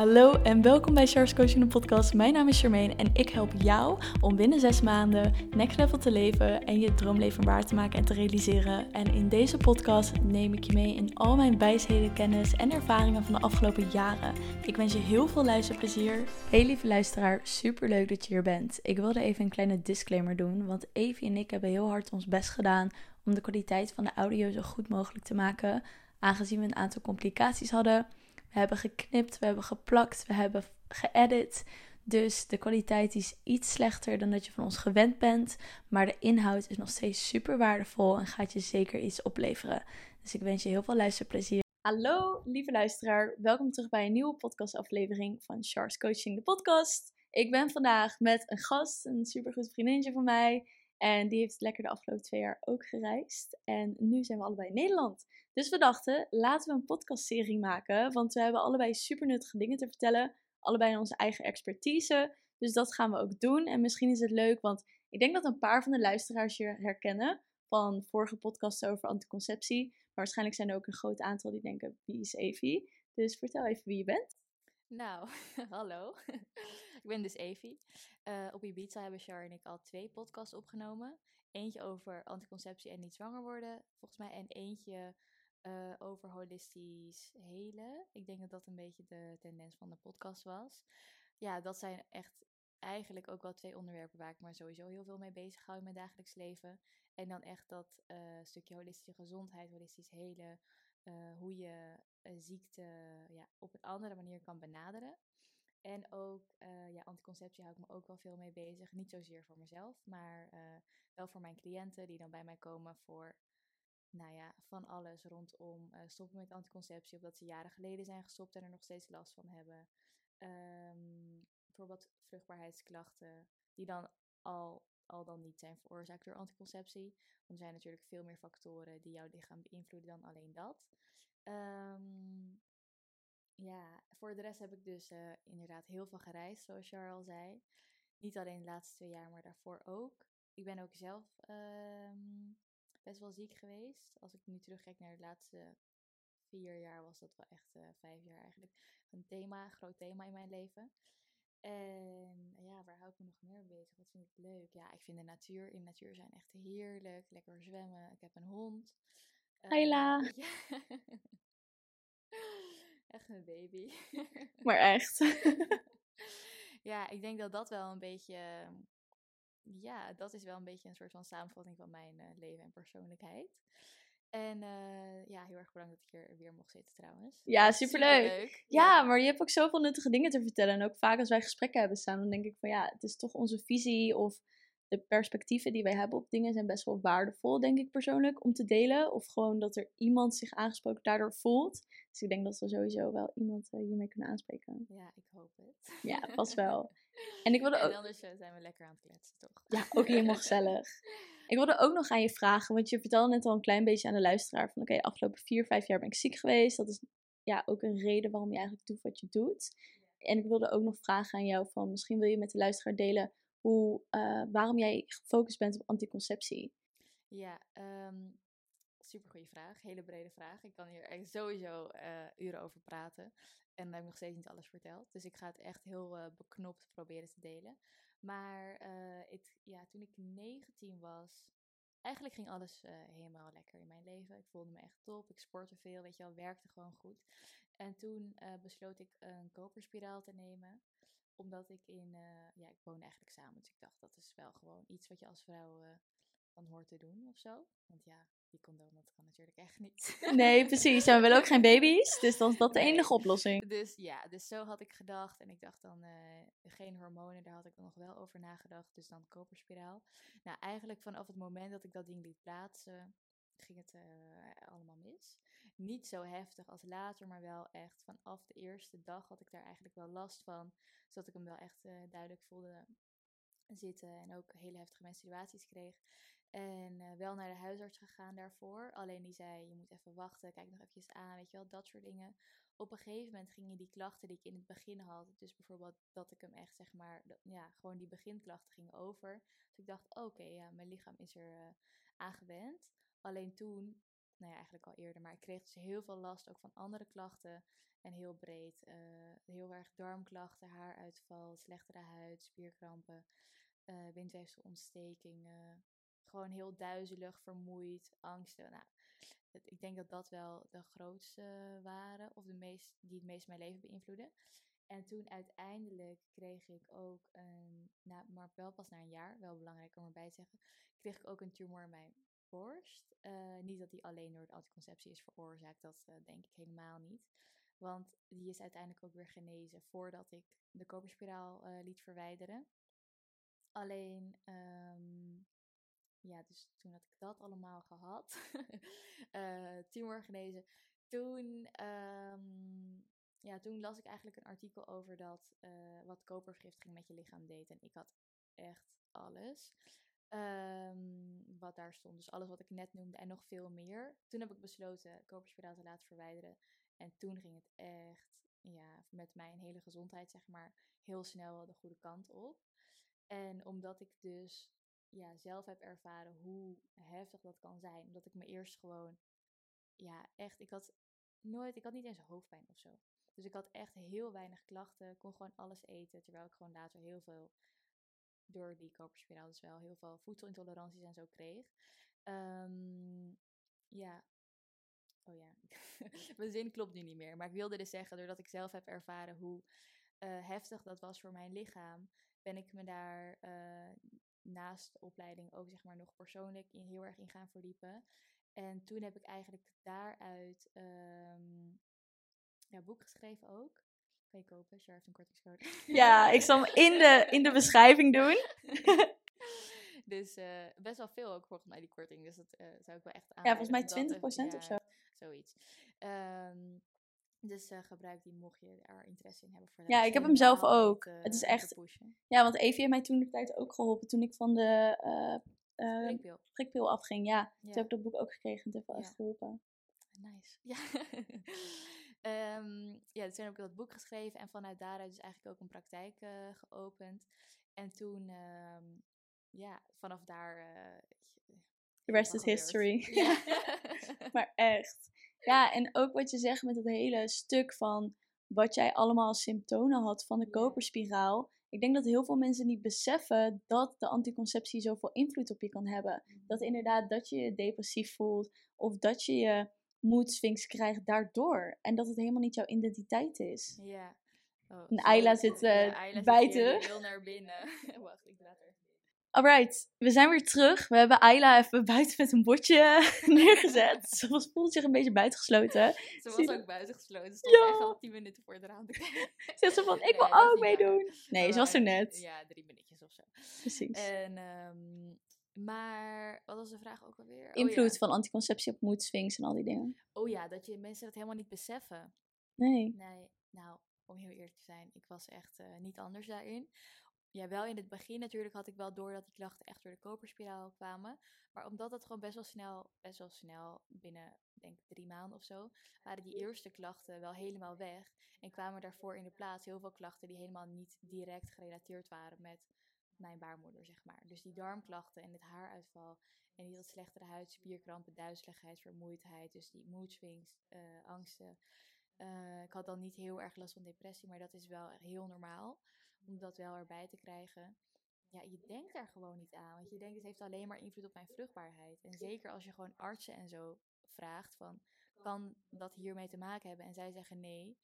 Hallo en welkom bij Charles Coaching podcast. Mijn naam is Charmaine en ik help jou om binnen zes maanden next level te leven en je droomleven waar te maken en te realiseren. En in deze podcast neem ik je mee in al mijn wijsheden, kennis en ervaringen van de afgelopen jaren. Ik wens je heel veel luisterplezier. Hey lieve luisteraar, super leuk dat je hier bent. Ik wilde even een kleine disclaimer doen, want Evie en ik hebben heel hard ons best gedaan om de kwaliteit van de audio zo goed mogelijk te maken, aangezien we een aantal complicaties hadden. We hebben geknipt, we hebben geplakt, we hebben geëdit. Dus de kwaliteit is iets slechter dan dat je van ons gewend bent. Maar de inhoud is nog steeds super waardevol en gaat je zeker iets opleveren. Dus ik wens je heel veel luisterplezier. Hallo lieve luisteraar, welkom terug bij een nieuwe podcastaflevering van Charles Coaching, de podcast. Ik ben vandaag met een gast, een supergoed vriendinnetje van mij. En die heeft lekker de afgelopen twee jaar ook gereisd. En nu zijn we allebei in Nederland. Dus we dachten, laten we een podcastserie maken. Want we hebben allebei super nuttige dingen te vertellen. Allebei onze eigen expertise. Dus dat gaan we ook doen. En misschien is het leuk, want ik denk dat een paar van de luisteraars je herkennen. Van vorige podcasts over anticonceptie. Maar waarschijnlijk zijn er ook een groot aantal die denken, wie is Evie? Dus vertel even wie je bent. Nou, hallo. ik ben dus Evie. Uh, op Ibiza hebben Char en ik al twee podcasts opgenomen. Eentje over anticonceptie en niet zwanger worden, volgens mij. En eentje uh, over holistisch helen. Ik denk dat dat een beetje de tendens van de podcast was. Ja, dat zijn echt eigenlijk ook wel twee onderwerpen waar ik me sowieso heel veel mee bezig hou in mijn dagelijks leven. En dan echt dat uh, stukje holistische gezondheid, holistisch helen. Uh, hoe je ziekte ja, op een andere manier kan benaderen. En ook ja, anticonceptie hou ik me ook wel veel mee bezig. Niet zozeer voor mezelf, maar wel voor mijn cliënten die dan bij mij komen voor nou ja, van alles rondom uh, stoppen met anticonceptie, of dat ze jaren geleden zijn gestopt en er nog steeds last van hebben. Um, bijvoorbeeld vruchtbaarheidsklachten, die dan al, al dan niet zijn veroorzaakt door anticonceptie. Want er zijn natuurlijk veel meer factoren die jouw lichaam beïnvloeden dan alleen dat. Um, ja, voor de rest heb ik dus uh, inderdaad heel veel gereisd, zoals Charles al zei. Niet alleen de laatste twee jaar, maar daarvoor ook. Ik ben ook zelf um, best wel ziek geweest. Als ik nu terugkijk naar de laatste vier jaar, was dat wel echt uh, vijf jaar eigenlijk. Een thema, een groot thema in mijn leven. En ja, waar hou ik me nog meer bezig? Wat vind ik leuk? Ja, ik vind de natuur in de natuur zijn echt heerlijk. Lekker zwemmen. Ik heb een hond. Hela. Uh, ja. echt een baby. maar echt. ja, ik denk dat dat wel een beetje ja, dat is wel een beetje een soort van samenvatting van mijn uh, leven en persoonlijkheid. En uh, ja, heel erg bedankt dat ik hier weer mocht zitten trouwens. Ja, superleuk. superleuk. Ja, ja, maar je hebt ook zoveel nuttige dingen te vertellen. En ook vaak als wij gesprekken hebben staan, dan denk ik van ja, het is toch onze visie of de perspectieven die wij hebben op dingen zijn best wel waardevol, denk ik persoonlijk, om te delen. Of gewoon dat er iemand zich aangesproken daardoor voelt. Dus ik denk dat we sowieso wel iemand uh, hiermee kunnen aanspreken. Ja, ik hoop het. Ja, vast wel. En ik wilde ook. En anders uh, zijn we lekker aan het kletsen, toch? Ja, ook helemaal gezellig. Ik wilde ook nog aan je vragen, want je vertelde net al een klein beetje aan de luisteraar van oké, okay, afgelopen vier, vijf jaar ben ik ziek geweest. Dat is ja ook een reden waarom je eigenlijk doet wat je doet. En ik wilde ook nog vragen aan jou van misschien wil je met de luisteraar delen hoe, uh, waarom jij gefocust bent op anticonceptie. Ja, um, super goede vraag. Hele brede vraag. Ik kan hier echt sowieso uh, uren over praten. En dan heb ik nog steeds niet alles verteld. Dus ik ga het echt heel uh, beknopt proberen te delen. Maar het, ja, toen ik 19 was, eigenlijk ging alles helemaal lekker in mijn leven. Ik voelde me echt top. Ik sportte veel, weet je wel, werkte gewoon goed. En toen besloot ik een koperspiraal te nemen omdat ik in, uh, ja, ik woon eigenlijk samen. Dus ik dacht, dat is wel gewoon iets wat je als vrouw uh, dan hoort te doen of zo. Want ja, die condoom, dat kan natuurlijk echt niet. Nee, precies. En we willen ook geen baby's. Dus dan is dat de enige oplossing. Dus ja, dus zo had ik gedacht. En ik dacht dan, uh, geen hormonen, daar had ik dan nog wel over nagedacht. Dus dan koperspiraal. Nou, eigenlijk vanaf het moment dat ik dat ding liet plaatsen, ging het allemaal mis niet zo heftig als later, maar wel echt vanaf de eerste dag had ik daar eigenlijk wel last van. Zodat ik hem wel echt uh, duidelijk voelde zitten en ook hele heftige menstruaties kreeg. En uh, wel naar de huisarts gegaan daarvoor. Alleen die zei, je moet even wachten, kijk nog eventjes aan, weet je wel, dat soort dingen. Op een gegeven moment gingen die klachten die ik in het begin had, dus bijvoorbeeld dat ik hem echt, zeg maar, ja, gewoon die beginklachten gingen over. Dus ik dacht, oké, ja, mijn lichaam is er uh, aan gewend. Alleen toen nou ja, eigenlijk al eerder. Maar ik kreeg dus heel veel last ook van andere klachten. En heel breed. eh, heel erg darmklachten, haaruitval, slechtere huid, spierkrampen, eh windweefselontstekingen. Gewoon heel duizelig, vermoeid, angsten. Nou, ik denk dat dat wel de grootste waren. Of de meest, die het meest mijn leven beïnvloeden. En toen uiteindelijk kreeg ik ook een, nou, maar wel pas na een jaar, wel belangrijk om erbij te zeggen, kreeg ik ook een tumor in mijn borst. Eh, niet dat die alleen door de anticonceptie is veroorzaakt, dat eh, denk ik helemaal niet. Want die is uiteindelijk ook weer genezen voordat ik de koperspiraal liet verwijderen. Alleen, ehm, ja, dus toen had ik dat allemaal gehad, eh, tumor genezen. Toen, ehm, ja, toen las ik eigenlijk een artikel over dat eh, wat kopervergiftiging met je lichaam deed. En ik had echt alles. Ehm, wat daar stond. Dus alles wat ik net noemde en nog veel meer. Toen heb ik besloten koperspiraal te laten verwijderen. En toen ging het echt, ja, met mijn hele gezondheid, zeg maar, heel snel de goede kant op. En omdat ik dus ja, zelf heb ervaren hoe heftig dat kan zijn. Omdat ik me eerst gewoon, ja, echt, ik had nooit, ik had niet eens hoofdpijn of zo. Dus ik had echt heel weinig klachten, kon gewoon alles eten. Terwijl ik gewoon later heel veel, door die koperspiraal dus wel, heel veel voedselintoleranties en zo kreeg. Ehm, ja, oh ja, mijn zin klopt nu niet meer. Maar ik wilde dus zeggen, doordat ik zelf heb ervaren hoe eh, heftig dat was voor mijn lichaam, ben ik me daar eh, naast de opleiding ook zeg maar nog persoonlijk in, heel erg in gaan verdiepen. En toen heb ik eigenlijk daaruit ehm ja, boek geschreven ook. Kan je kopen, Char heeft een kortingscode. Ja, ik zal hem in de, in de beschrijving doen. dus eh, best wel veel ook volgens mij die korting. Dus dat eh, zou ik wel echt aan. Ja, volgens mij 20% of zo. Zoiets. Ehm, dus eh, gebruik die mocht je er interesse in hebben. Voor Ja, ik heb hem zelf ook. eh, Het is echt-. Ja, want Evie heeft mij toen de tijd ook geholpen toen ik van de eh, eh, Prikpil. prikpil afging. Ja, toen Ja. heb ik dat boek ook gekregen. Het heeft wel Ja. echt geholpen. Nice. Ja. Ehm, ja, dus toen heb ik dat boek geschreven en vanuit daaruit is eigenlijk ook een praktijk geopend. En toen, ehm, ja, vanaf daar. The rest is history. Ja. Maar echt. Ja, en ook wat je zegt met dat hele stuk van wat jij allemaal als symptomen had van de Ja. koperspiraal. Ik denk dat heel veel mensen niet beseffen dat de anticonceptie zoveel invloed op je kan hebben. Dat inderdaad dat je je depressief voelt of dat je je moedswings krijgt daardoor. En dat het helemaal niet jouw identiteit is. Ja. Oh, En. Ayla zit, Ja, eh, Ayla zit hier heel naar binnen. Wacht, ik laat. Alright, we zijn weer terug. We hebben Ayla even buiten met een bordje neergezet. Ze voelt zich een beetje buitengesloten. Ze was ook buiten gesloten. Ze stond Ja. echt al tien minuten voor het raam te ze van, ik Nee, wil ook waar. meedoen. Nee, ze was er net. Ja, drie minuutjes of zo. Precies. En, ehm, maar, wat was de vraag ook alweer? Oh, Invloed ja. van anticonceptie op moedswings en al die dingen. Oh ja, dat je mensen dat helemaal niet beseffen. Nee. Nee, nou, om heel eerlijk te zijn, ik was echt eh, niet anders daarin. Ja, wel in het begin natuurlijk had ik wel door dat die klachten echt door de koperspiraal kwamen. Maar omdat dat gewoon best wel snel, best wel snel, binnen denk ik drie maanden of zo, waren die eerste klachten wel helemaal weg. En kwamen daarvoor in de plaats heel veel klachten die helemaal niet direct gerelateerd waren met mijn baarmoeder, zeg maar. Dus die darmklachten en het haaruitval en die wat slechtere huid, spierkrampen, duizeligheid, vermoeidheid, dus die mood swings, eh, angsten. Eh, ik had dan niet heel erg last van depressie, maar dat is wel heel normaal om dat wel erbij te krijgen. Ja, je denkt daar gewoon niet aan, want je denkt het heeft alleen maar invloed op mijn vruchtbaarheid. En zeker als je gewoon artsen en zo vraagt van, kan dat hiermee te maken hebben? En zij zeggen nee.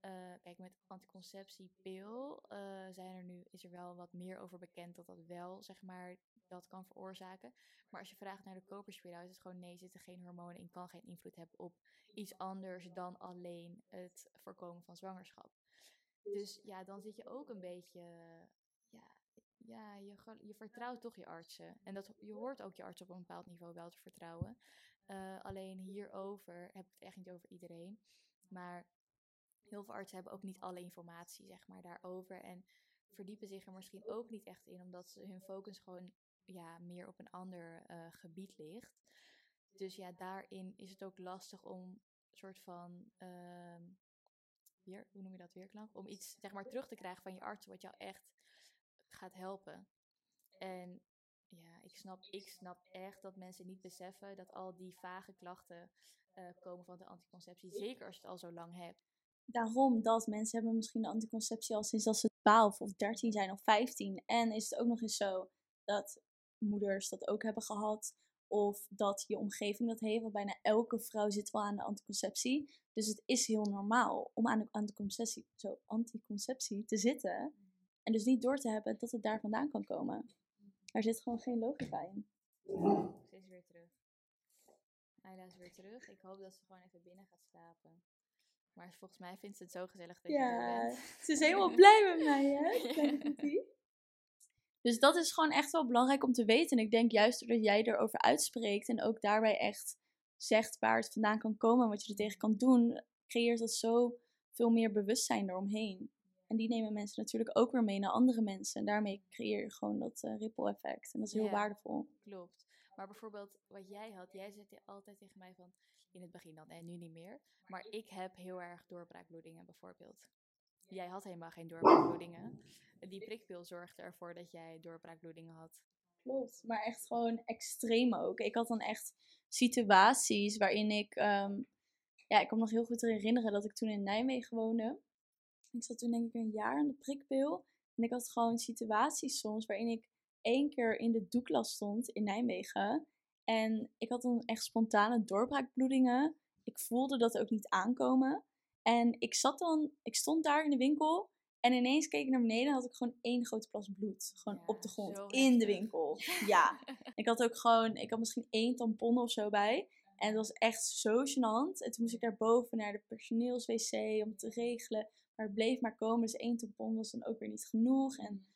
Eh, kijk, met anticonceptiepil eh zijn er nu, is er wel wat meer over bekend dat dat wel, zeg maar, dat kan veroorzaken. Maar als je vraagt naar de koperspiraal, is het gewoon nee, zitten geen hormonen in, kan geen invloed hebben op iets anders dan alleen het voorkomen van zwangerschap. Dus ja, dan zit je ook een beetje, ja, ja je, je vertrouwt toch je artsen. En dat, je hoort ook je arts op een bepaald niveau wel te vertrouwen. Eh, alleen hierover heb ik het echt niet over iedereen. Maar heel veel artsen hebben ook niet alle informatie, zeg maar, daarover. En verdiepen zich er misschien ook niet echt in, omdat ze hun focus gewoon ja, meer op een ander eh, gebied ligt. Dus ja, daarin is het ook lastig om een soort van, ehm, weer, hoe noem je dat, weerklank? Om iets, zeg maar, terug te krijgen van je arts, wat jou echt gaat helpen. En ja, ik snap, ik snap echt dat mensen niet beseffen dat al die vage klachten uh, komen van de anticonceptie. Zeker als je het al zo lang hebt. Daarom dat mensen hebben misschien de anticonceptie al sinds dat ze 12 of 13 zijn of 15. En is het ook nog eens zo dat moeders dat ook hebben gehad. Of dat je omgeving dat heeft. Want bijna elke vrouw zit wel aan de anticonceptie. Dus het is heel normaal om aan de anticonceptie, zo, anticonceptie te zitten. En dus niet door te hebben dat het daar vandaan kan komen. Er zit gewoon geen logica in. Ze is weer terug. Ayla is weer terug. Ik hoop dat ze gewoon even binnen gaat slapen. Maar volgens mij vindt ze het zo gezellig dat ja, je er bent. Ze is helemaal blij met mij, hè? Dus dat is gewoon echt wel belangrijk om te weten. En ik denk juist doordat jij erover uitspreekt en ook daarbij echt zegt waar het vandaan kan komen en wat je er tegen kan doen, creëert dat zo veel meer bewustzijn eromheen. En die nemen mensen natuurlijk ook weer mee naar andere mensen. En daarmee creëer je gewoon dat uh, ripple effect. En dat is heel waardevol. Klopt. Maar bijvoorbeeld wat jij had, jij zei altijd tegen mij van, in het begin dan en nu niet meer. Maar ik heb heel erg doorbraakbloedingen bijvoorbeeld. Jij had helemaal geen doorbraakbloedingen. Die prikpil zorgde ervoor dat jij doorbraakbloedingen had. Klopt, maar echt gewoon extreem ook. Ik had dan echt situaties waarin ik, ehm, ja, ik kan me nog heel goed herinneren dat ik toen in Nijmegen woonde. Ik zat toen denk ik een jaar aan de prikpil. En ik had gewoon situaties soms waarin ik één keer in de doeklas stond in Nijmegen. En ik had dan echt spontane doorbraakbloedingen. Ik voelde dat ook niet aankomen. En ik zat dan, ik stond daar in de winkel. En ineens keek ik naar beneden en had ik gewoon één grote plas bloed. Gewoon op de grond, in de winkel. Ja. ik had ook gewoon, ik had misschien één tampon of zo bij. En het was echt zo gênant. En toen moest ik daar boven naar de personeelswc om te regelen. Maar het bleef maar komen. Dus één tampon was dan ook weer niet genoeg. En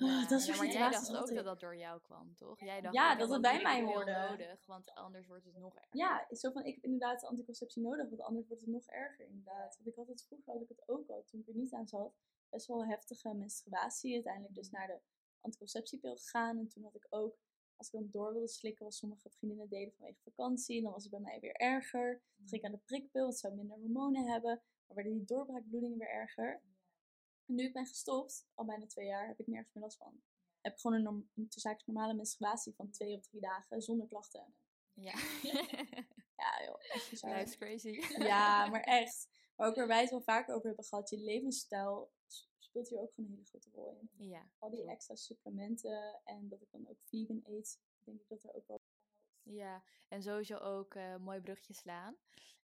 Oh, dat ja, maar jij dacht ook dat dat door jou kwam, toch? Jij dacht ja, dat het bij mij hoorde. nodig, want anders wordt het nog erger. Ja, zo van, ik heb inderdaad anticonceptie nodig, want anders wordt het nog erger, inderdaad. Want ik had het vroeger, had ik het ook al, toen ik er niet aan zat, best wel heftige menstruatie. Uiteindelijk dus naar de anticonceptiepil gegaan. En toen had ik ook, als ik dan door wilde slikken, was sommige vriendinnen deden vanwege vakantie. En dan was het bij mij weer erger. Toen ging ik aan de prikpil, want zou minder hormonen hebben. Maar werden die doorbraakbloedingen weer erger. Nu ik ben gestopt, al bijna twee jaar, heb ik nergens meer last van. Heb ik gewoon een, norm, een normale menstruatie van twee of drie dagen zonder klachten. Ja. ja, joh. Echt Life's crazy. ja, maar echt. Maar ook waar wij het wel vaker over hebben gehad, je levensstijl speelt hier ook gewoon een hele grote rol in. Ja. Al die extra supplementen en dat ik dan ook vegan eet, denk ik dat er ook wel ja, en sowieso ook uh, mooi brugje slaan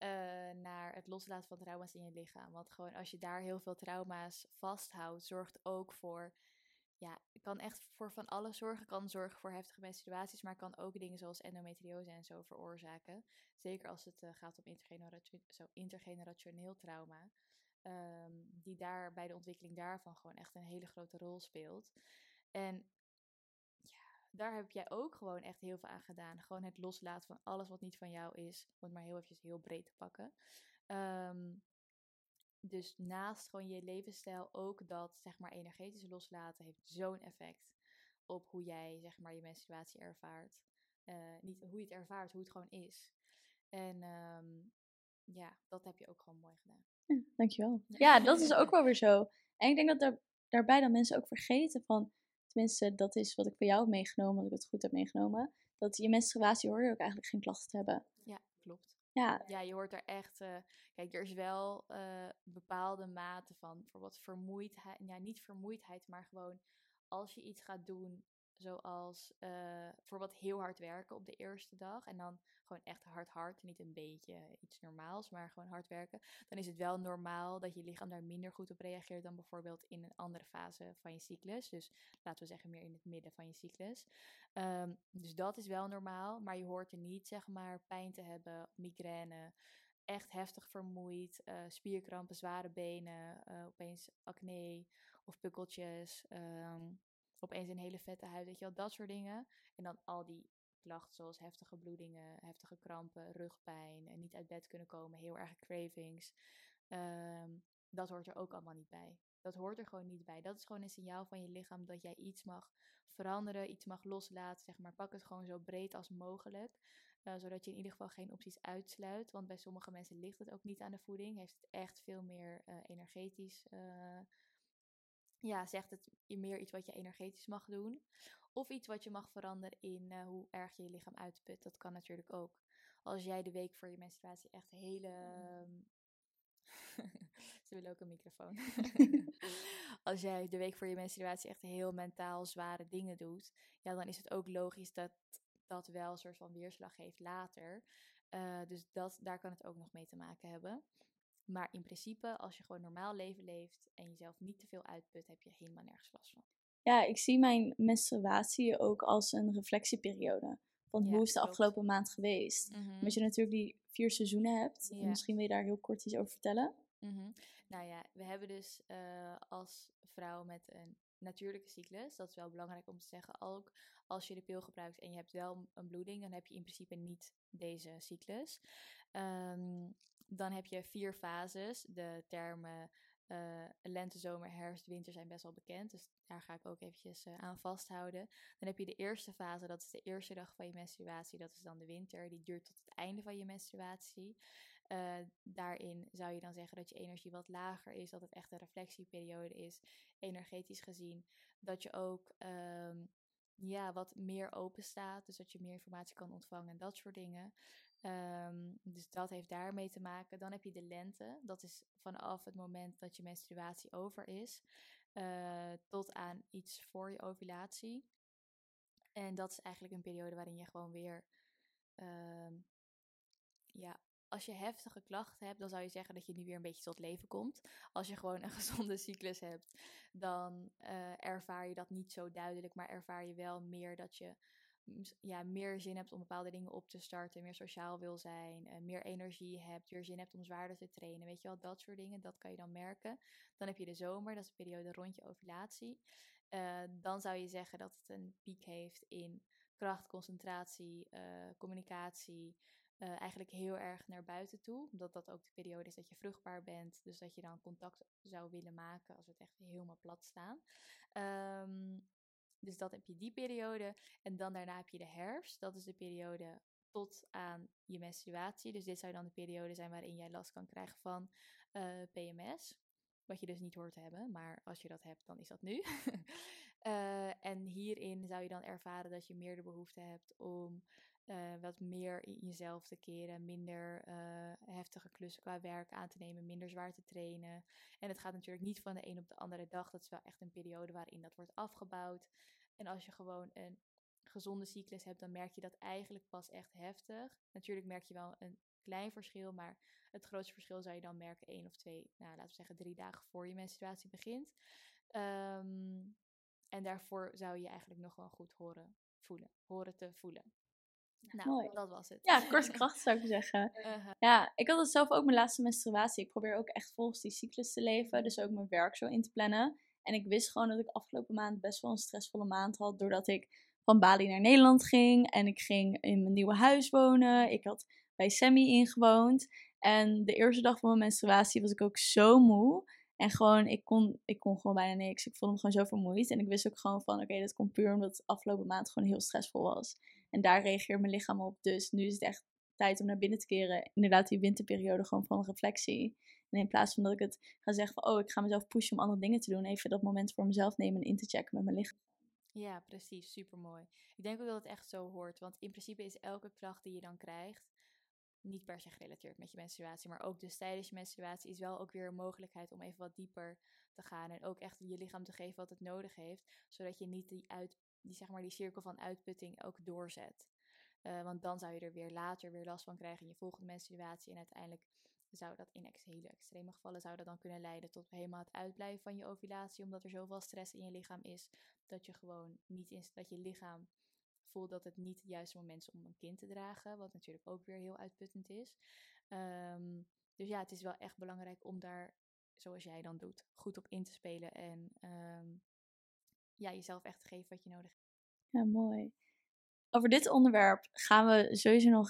uh, naar het loslaten van trauma's in je lichaam. Want gewoon als je daar heel veel trauma's vasthoudt, zorgt ook voor, ja, kan echt voor van alles zorgen. Kan zorgen voor heftige menstruaties, maar kan ook dingen zoals endometriose en zo veroorzaken. Zeker als het uh, gaat om intergenerationeel, zo, intergenerationeel trauma. Um, die daar bij de ontwikkeling daarvan gewoon echt een hele grote rol speelt. En daar heb jij ook gewoon echt heel veel aan gedaan. Gewoon het loslaten van alles wat niet van jou is. Om het maar heel eventjes heel breed te pakken. Ehm, dus naast gewoon je levensstijl ook dat, zeg maar, energetisch loslaten heeft zo'n effect op hoe jij, zeg maar, je menstruatie ervaart. Uh, niet hoe je het ervaart, hoe het gewoon is. En um, ja, dat heb je ook gewoon mooi gedaan. Ja, dankjewel. Ja, dat is ook wel weer zo. En ik denk dat daar, daarbij dan mensen ook vergeten van tenminste, dat is wat ik bij jou heb meegenomen, als ik het goed heb meegenomen. Dat je menstruatie hoor je ook eigenlijk geen klachten te hebben. Ja, klopt. Ja, ja je hoort er echt. Uh, kijk, er is wel uh, bepaalde mate van bijvoorbeeld vermoeidheid. Ja, niet vermoeidheid, maar gewoon als je iets gaat doen Zoals uh, bijvoorbeeld heel hard werken op de eerste dag. En dan gewoon echt hard hard. Niet een beetje iets normaals, maar gewoon hard werken. Dan is het wel normaal dat je lichaam daar minder goed op reageert dan bijvoorbeeld in een andere fase van je cyclus. Dus laten we zeggen meer in het midden van je cyclus. Um, dus dat is wel normaal. Maar je hoort er niet zeg maar pijn te hebben, migraine. Echt heftig vermoeid, uh, spierkrampen, zware benen, uh, opeens acne of pukkeltjes. Um, opeens een hele vette huid, weet je wel, dat soort dingen. En dan al die klachten zoals heftige bloedingen, heftige krampen, rugpijn, en niet uit bed kunnen komen, heel erg cravings. Ehm, dat hoort er ook allemaal niet bij. Dat hoort er gewoon niet bij. Dat is gewoon een signaal van je lichaam dat jij iets mag veranderen, iets mag loslaten. Zeg maar, pak het gewoon zo breed als mogelijk. Uh, zodat je in ieder geval geen opties uitsluit. Want bij sommige mensen ligt het ook niet aan de voeding. Heeft het echt veel meer uh, energetisch uh, ja, zegt het meer iets wat je energetisch mag doen. Of iets wat je mag veranderen in eh, hoe erg je je lichaam uitput. Dat kan natuurlijk ook. Als jij de week voor je menstruatie echt hele. ehm, Ze willen ook een microfoon. Als jij de week voor je menstruatie echt heel mentaal zware dingen doet, ja, dan is het ook logisch dat dat wel een soort van weerslag heeft later. Eh, dus dat, daar kan het ook nog mee te maken hebben. Maar in principe, als je gewoon normaal leven leeft en jezelf niet te veel uitput, heb je helemaal nergens last van. Ja, ik zie mijn menstruatie ook als een reflectieperiode. Van Ja, hoe is de klopt. afgelopen maand geweest? Omdat je natuurlijk die vier seizoenen hebt. Ja. Misschien wil je daar heel kort iets over vertellen. Mhm. Nou ja, we hebben dus eh, als vrouw met een natuurlijke cyclus, dat is wel belangrijk om te zeggen, ook als je de pil gebruikt en je hebt wel een bloeding, dan heb je in principe niet deze cyclus. Ehm, dan heb je vier fases. De termen eh, lente, zomer, herfst, winter zijn best wel bekend, dus daar ga ik ook eventjes eh, aan vasthouden. Dan heb je de eerste fase, dat is de eerste dag van je menstruatie, dat is dan de winter, die duurt tot het einde van je menstruatie. Eh, daarin zou je dan zeggen dat je energie wat lager is, dat het echt een reflectieperiode is, energetisch gezien. Dat je ook ehm, ja, wat meer open staat, dus dat je meer informatie kan ontvangen en dat soort dingen. Ehm, dus dat heeft daarmee te maken. Dan heb je de lente, dat is vanaf het moment dat je menstruatie over is, eh, tot aan iets voor je ovulatie. En dat is eigenlijk een periode waarin je gewoon weer ehm, ja, als je heftige klachten hebt, dan zou je zeggen dat je nu weer een beetje tot leven komt. Als je gewoon een gezonde cyclus hebt, dan eh, ervaar je dat niet zo duidelijk, maar ervaar je wel meer dat je ja, meer zin hebt om bepaalde dingen op te starten, meer sociaal wil zijn, eh, meer energie hebt, weer zin hebt om zwaarder te trainen. Weet je wel, dat soort dingen, dat kan je dan merken. Dan heb je de zomer, dat is de periode rond je ovulatie. Eh, dan zou je zeggen dat het een piek heeft in kracht, concentratie, eh, communicatie, eigenlijk heel erg naar buiten toe. Omdat dat ook de periode is dat je vruchtbaar bent. Dus dat je dan contact zou willen maken als we het echt helemaal plat staan. Ehm, dus dat heb je die periode. En dan daarna heb je de herfst. Dat is de periode tot aan je menstruatie. Dus dit zou dan de periode zijn waarin jij last kan krijgen van eh, PMS. Wat je dus niet hoort te hebben, maar als je dat hebt, dan is dat nu. Eh, en hierin zou je dan ervaren dat je meer de behoefte hebt om eh, wat meer in jezelf te keren, minder eh, heftige klussen qua werk aan te nemen, minder zwaar te trainen. En het gaat natuurlijk niet van de een op de andere dag. Dat is wel echt een periode waarin dat wordt afgebouwd. En als je gewoon een gezonde cyclus hebt, dan merk je dat eigenlijk pas echt heftig. Natuurlijk merk je wel een klein verschil, maar het grootste verschil zou je dan merken één of twee, nou laten we zeggen drie dagen voor je menstruatie begint. Ehm, en daarvoor zou je eigenlijk nog wel goed horen, voelen, horen te voelen. Nou, Mooi. dat was het. Ja, korte kracht zou ik zeggen. Uh-huh. Ja, ik had het zelf ook mijn laatste menstruatie. Ik probeer ook echt volgens die cyclus te leven. Dus ook mijn werk zo in te plannen. En ik wist gewoon dat ik afgelopen maand best wel een stressvolle maand had. Doordat ik van Bali naar Nederland ging. En ik ging in mijn nieuwe huis wonen. Ik had bij Sammy ingewoond. En de eerste dag van mijn menstruatie was ik ook zo moe. En gewoon, ik kon, ik kon gewoon bijna niks. Ik voelde me gewoon zo vermoeid. En ik wist ook gewoon van, oké, dat komt puur omdat het afgelopen maand gewoon heel stressvol was. En daar reageert mijn lichaam op. Dus nu is het echt tijd om naar binnen te keren. Inderdaad, die winterperiode gewoon van reflectie. En in plaats van dat ik het ga zeggen van, oh, ik ga mezelf pushen om andere dingen te doen. Even dat moment voor mezelf nemen en in te checken met mijn lichaam. Ja, precies. Super mooi. Ik denk ook dat het echt zo hoort. Want in principe is elke klacht die je dan krijgt niet per se gerelateerd met je menstruatie. Maar ook dus tijdens je menstruatie is wel ook weer een mogelijkheid om even wat dieper te gaan. En ook echt je lichaam te geven wat het nodig heeft. Zodat je niet die, uit, die, zeg maar, die cirkel van uitputting ook doorzet. Uh, want dan zou je er weer later weer last van krijgen in je volgende menstruatie. En uiteindelijk zou dat in hele extreme gevallen zou dat dan kunnen leiden tot helemaal het uitblijven van je ovulatie. Omdat er zoveel stress in je lichaam is dat je gewoon niet in, dat je lichaam voelt dat het niet het juiste moment is om een kind te dragen. Wat natuurlijk ook weer heel uitputtend is. Um, dus ja, het is wel echt belangrijk om daar, zoals jij dan doet, goed op in te spelen. En um, ja, jezelf echt te geven wat je nodig hebt. Ja, mooi. Over dit onderwerp gaan we sowieso nog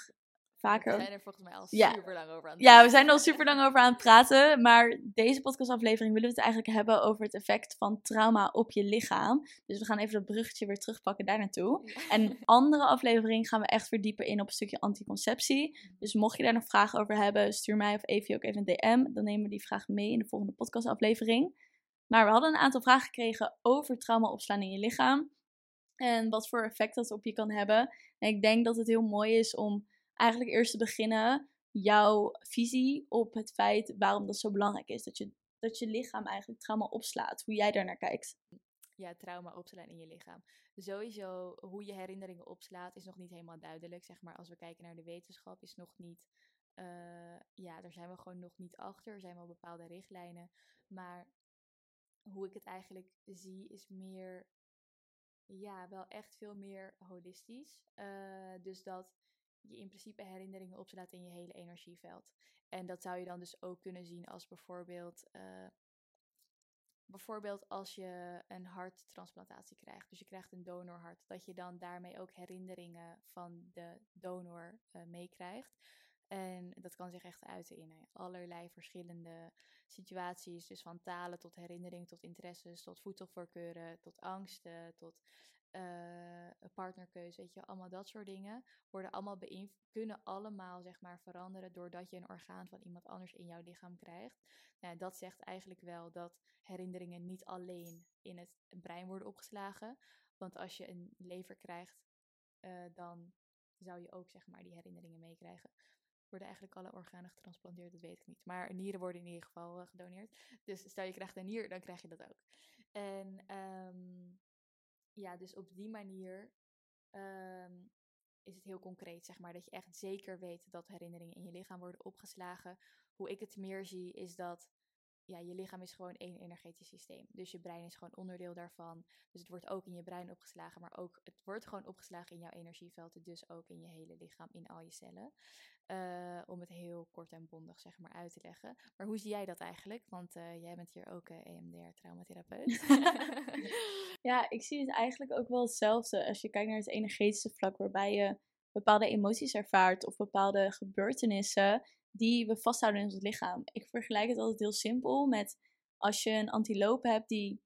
vaker. We zijn er volgens mij al ja. super lang over aan het Ja, we zijn er al super lang over aan het praten. Maar deze podcastaflevering willen we het eigenlijk hebben over het effect van trauma op je lichaam. Dus we gaan even dat bruggetje weer terugpakken daar naartoe. Ja. En een andere aflevering gaan we echt weer dieper in op een stukje anticonceptie. Dus mocht je daar nog vragen over hebben, stuur mij of Evie ook even een DM. Dan nemen we die vraag mee in de volgende podcastaflevering. Maar we hadden een aantal vragen gekregen over trauma opslaan in je lichaam. En wat voor effect dat op je kan hebben. En ik denk dat het heel mooi is om eigenlijk eerst te beginnen jouw visie op het feit waarom dat zo belangrijk is. Dat je, dat je lichaam eigenlijk trauma opslaat. Hoe jij daar naar kijkt. Ja, trauma opslaan in je lichaam. Sowieso, hoe je herinneringen opslaat is nog niet helemaal duidelijk. Zeg maar, als we kijken naar de wetenschap, is nog niet. Uh, ja, daar zijn we gewoon nog niet achter. Er zijn wel bepaalde richtlijnen. Maar hoe ik het eigenlijk zie, is meer. Ja, wel echt veel meer holistisch. Uh, dus dat je in principe herinneringen opslaat in je hele energieveld. En dat zou je dan dus ook kunnen zien als bijvoorbeeld. Uh, bijvoorbeeld als je een harttransplantatie krijgt, dus je krijgt een donorhart, dat je dan daarmee ook herinneringen van de donor uh, meekrijgt. En dat kan zich echt uiten in allerlei verschillende situaties. Dus van talen tot herinnering, tot interesses, tot voedselvoorkeuren, tot angsten, tot uh, partnerkeuze, weet je, allemaal dat soort dingen worden allemaal kunnen allemaal zeg maar veranderen doordat je een orgaan van iemand anders in jouw lichaam krijgt. Nou, dat zegt eigenlijk wel dat herinneringen niet alleen in het brein worden opgeslagen, want als je een lever krijgt, uh, dan zou je ook zeg maar die herinneringen meekrijgen. Worden eigenlijk alle organen getransplanteerd, dat weet ik niet. Maar nieren worden in ieder geval uh, gedoneerd. Dus stel je krijgt een nier, dan krijg je dat ook. En um, ja, dus op die manier um, is het heel concreet, zeg maar. Dat je echt zeker weet dat herinneringen in je lichaam worden opgeslagen. Hoe ik het meer zie, is dat ja, je lichaam is gewoon één energetisch systeem. Dus je brein is gewoon onderdeel daarvan. Dus het wordt ook in je brein opgeslagen, maar ook het wordt gewoon opgeslagen in jouw energieveld. Dus ook in je hele lichaam, in al je cellen. Uh, om het heel kort en bondig zeg maar uit te leggen. Maar hoe zie jij dat eigenlijk? Want uh, jij bent hier ook uh, eh, EMDR-traumatherapeut. ja, ik zie het eigenlijk ook wel hetzelfde. Als je kijkt naar het energetische vlak, waarbij je bepaalde emoties ervaart of bepaalde gebeurtenissen die we vasthouden in ons lichaam. Ik vergelijk het altijd heel simpel met als je een antiloop hebt die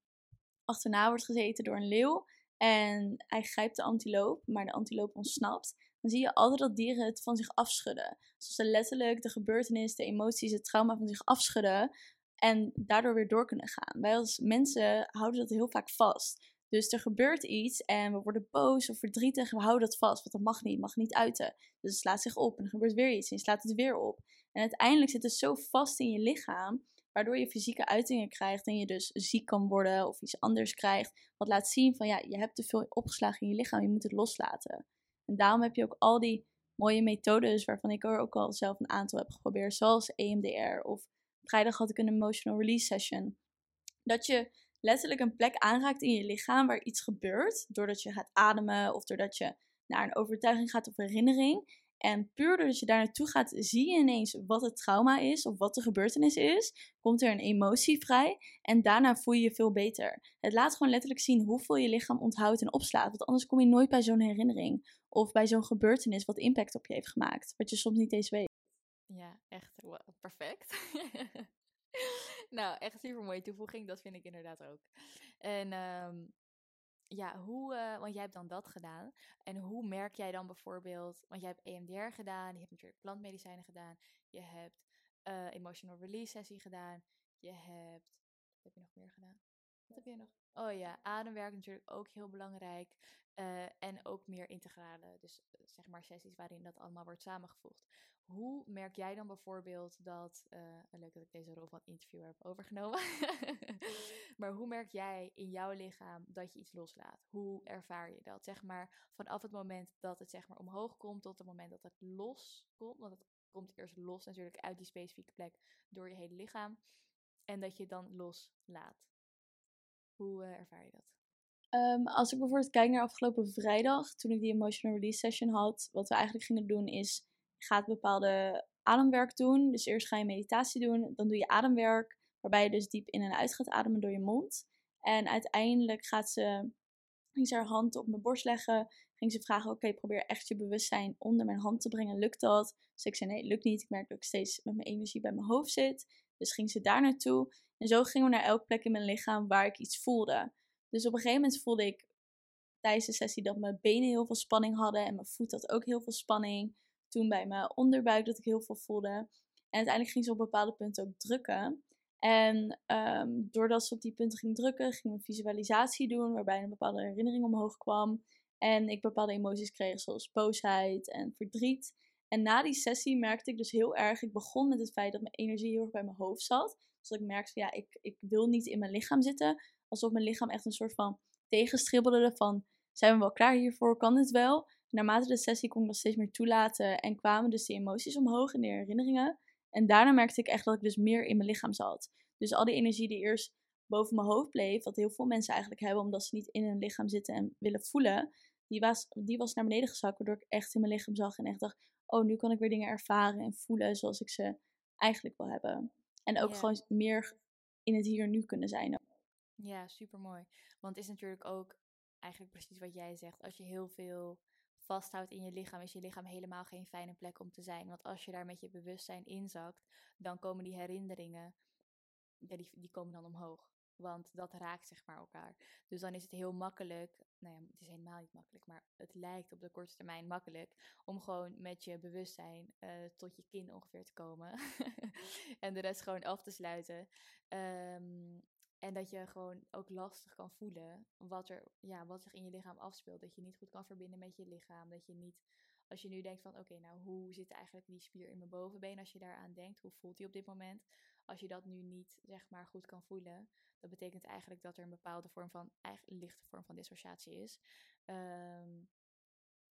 achterna wordt gezeten door een leeuw en hij grijpt de antiloop, maar de antiloop ontsnapt, dan zie je altijd dat dieren het van zich afschudden. Zoals ze letterlijk de gebeurtenis, de emoties, het trauma van zich afschudden en daardoor weer door kunnen gaan. Wij als mensen houden dat heel vaak vast. Dus er gebeurt iets en we worden boos of verdrietig we houden dat vast, want dat mag niet, mag niet uiten. Dus het slaat zich op en er gebeurt weer iets en je slaat het weer op. En uiteindelijk zit het zo vast in je lichaam, waardoor je fysieke uitingen krijgt en je dus ziek kan worden of iets anders krijgt. Wat laat zien van ja, je hebt te veel opgeslagen in je lichaam, je moet het loslaten. En daarom heb je ook al die mooie methodes waarvan ik er ook al zelf een aantal heb geprobeerd, zoals EMDR of vrijdag had ik een emotional release session. Dat je letterlijk een plek aanraakt in je lichaam waar iets gebeurt, doordat je gaat ademen of doordat je naar een overtuiging gaat of herinnering. En puur doordat je daar naartoe gaat, zie je ineens wat het trauma is of wat de gebeurtenis is. Komt er een emotie vrij en daarna voel je je veel beter. Het laat gewoon letterlijk zien hoeveel je lichaam onthoudt en opslaat. Want anders kom je nooit bij zo'n herinnering of bij zo'n gebeurtenis wat impact op je heeft gemaakt. Wat je soms niet eens weet. Ja, echt perfect. nou, echt super mooie toevoeging. Dat vind ik inderdaad ook. En um, ja, hoe, uh, want jij hebt dan dat gedaan. En hoe merk jij dan bijvoorbeeld, want jij hebt EMDR gedaan, je hebt natuurlijk plantmedicijnen gedaan, je hebt uh, emotional release sessie gedaan, je hebt, wat heb je nog meer gedaan? Wat heb je nog? Oh ja, ademwerk natuurlijk ook heel belangrijk. Uh, en ook meer integrale, dus zeg maar sessies waarin dat allemaal wordt samengevoegd. Hoe merk jij dan bijvoorbeeld dat, uh, leuk dat ik deze rol van interviewer heb overgenomen, maar hoe merk jij in jouw lichaam dat je iets loslaat? Hoe ervaar je dat? Zeg maar vanaf het moment dat het zeg maar omhoog komt tot het moment dat het los komt, want het komt eerst los natuurlijk uit die specifieke plek door je hele lichaam en dat je het dan loslaat. Hoe uh, ervaar je dat? Um, als ik bijvoorbeeld kijk naar afgelopen vrijdag, toen ik die emotional release session had, wat we eigenlijk gingen doen is gaat bepaalde ademwerk doen. Dus eerst ga je meditatie doen, dan doe je ademwerk, waarbij je dus diep in en uit gaat ademen door je mond. En uiteindelijk gaat ze, ging ze haar hand op mijn borst leggen, ging ze vragen, oké, probeer echt je bewustzijn onder mijn hand te brengen, lukt dat? Dus ik zei, nee, lukt niet, ik merk dat ik steeds met mijn energie bij mijn hoofd zit. Dus ging ze daar naartoe. En zo gingen we naar elke plek in mijn lichaam waar ik iets voelde. Dus op een gegeven moment voelde ik tijdens de sessie dat mijn benen heel veel spanning hadden en mijn voet had ook heel veel spanning toen bij mijn onderbuik dat ik heel veel voelde. En uiteindelijk ging ze op bepaalde punten ook drukken. En ehm, doordat ze op die punten ging drukken, ging we een visualisatie doen waarbij een bepaalde herinnering omhoog kwam. En ik bepaalde emoties kreeg zoals boosheid en verdriet. En na die sessie merkte ik dus heel erg, ik begon met het feit dat mijn energie heel erg bij mijn hoofd zat. Dus dat ik merkte van ja, ik, ik wil niet in mijn lichaam zitten. Alsof mijn lichaam echt een soort van tegenstribbelde van, zijn we wel klaar hiervoor, kan dit wel? naarmate de sessie kon ik dat steeds meer toelaten en kwamen dus die emoties omhoog en de herinneringen. En daarna merkte ik echt dat ik dus meer in mijn lichaam zat. Dus al die energie die eerst boven mijn hoofd bleef, wat heel veel mensen eigenlijk hebben omdat ze niet in hun lichaam zitten en willen voelen, die was, die was naar beneden gezakt, waardoor ik echt in mijn lichaam zag en echt dacht, oh, nu kan ik weer dingen ervaren en voelen zoals ik ze eigenlijk wil hebben. En ook gewoon meer in het hier en nu kunnen zijn. Ja, super mooi. Want het is natuurlijk ook eigenlijk precies wat jij zegt. Als je heel veel vasthoudt in je lichaam, is je lichaam helemaal geen fijne plek om te zijn. Want als je daar met je bewustzijn inzakt, dan komen die herinneringen, ja, die, die komen dan omhoog. Want dat raakt zeg maar elkaar. Dus dan is het heel makkelijk, nou ja, het is helemaal niet makkelijk, maar het lijkt op de korte termijn makkelijk om gewoon met je bewustzijn uh, tot je kin ongeveer te komen. en de rest gewoon af te sluiten. Um, en dat je gewoon ook lastig kan voelen wat, er, ja, wat zich in je lichaam afspeelt. Dat je niet goed kan verbinden met je lichaam. Dat je niet, als je nu denkt van oké, nou hoe zit eigenlijk die spier in mijn bovenbeen? Als je daaraan denkt, hoe voelt die op dit moment? Als je dat nu niet zeg maar goed kan voelen, dat betekent eigenlijk dat er een bepaalde vorm van, eigenlijk lichte vorm van dissociatie is. Ehm,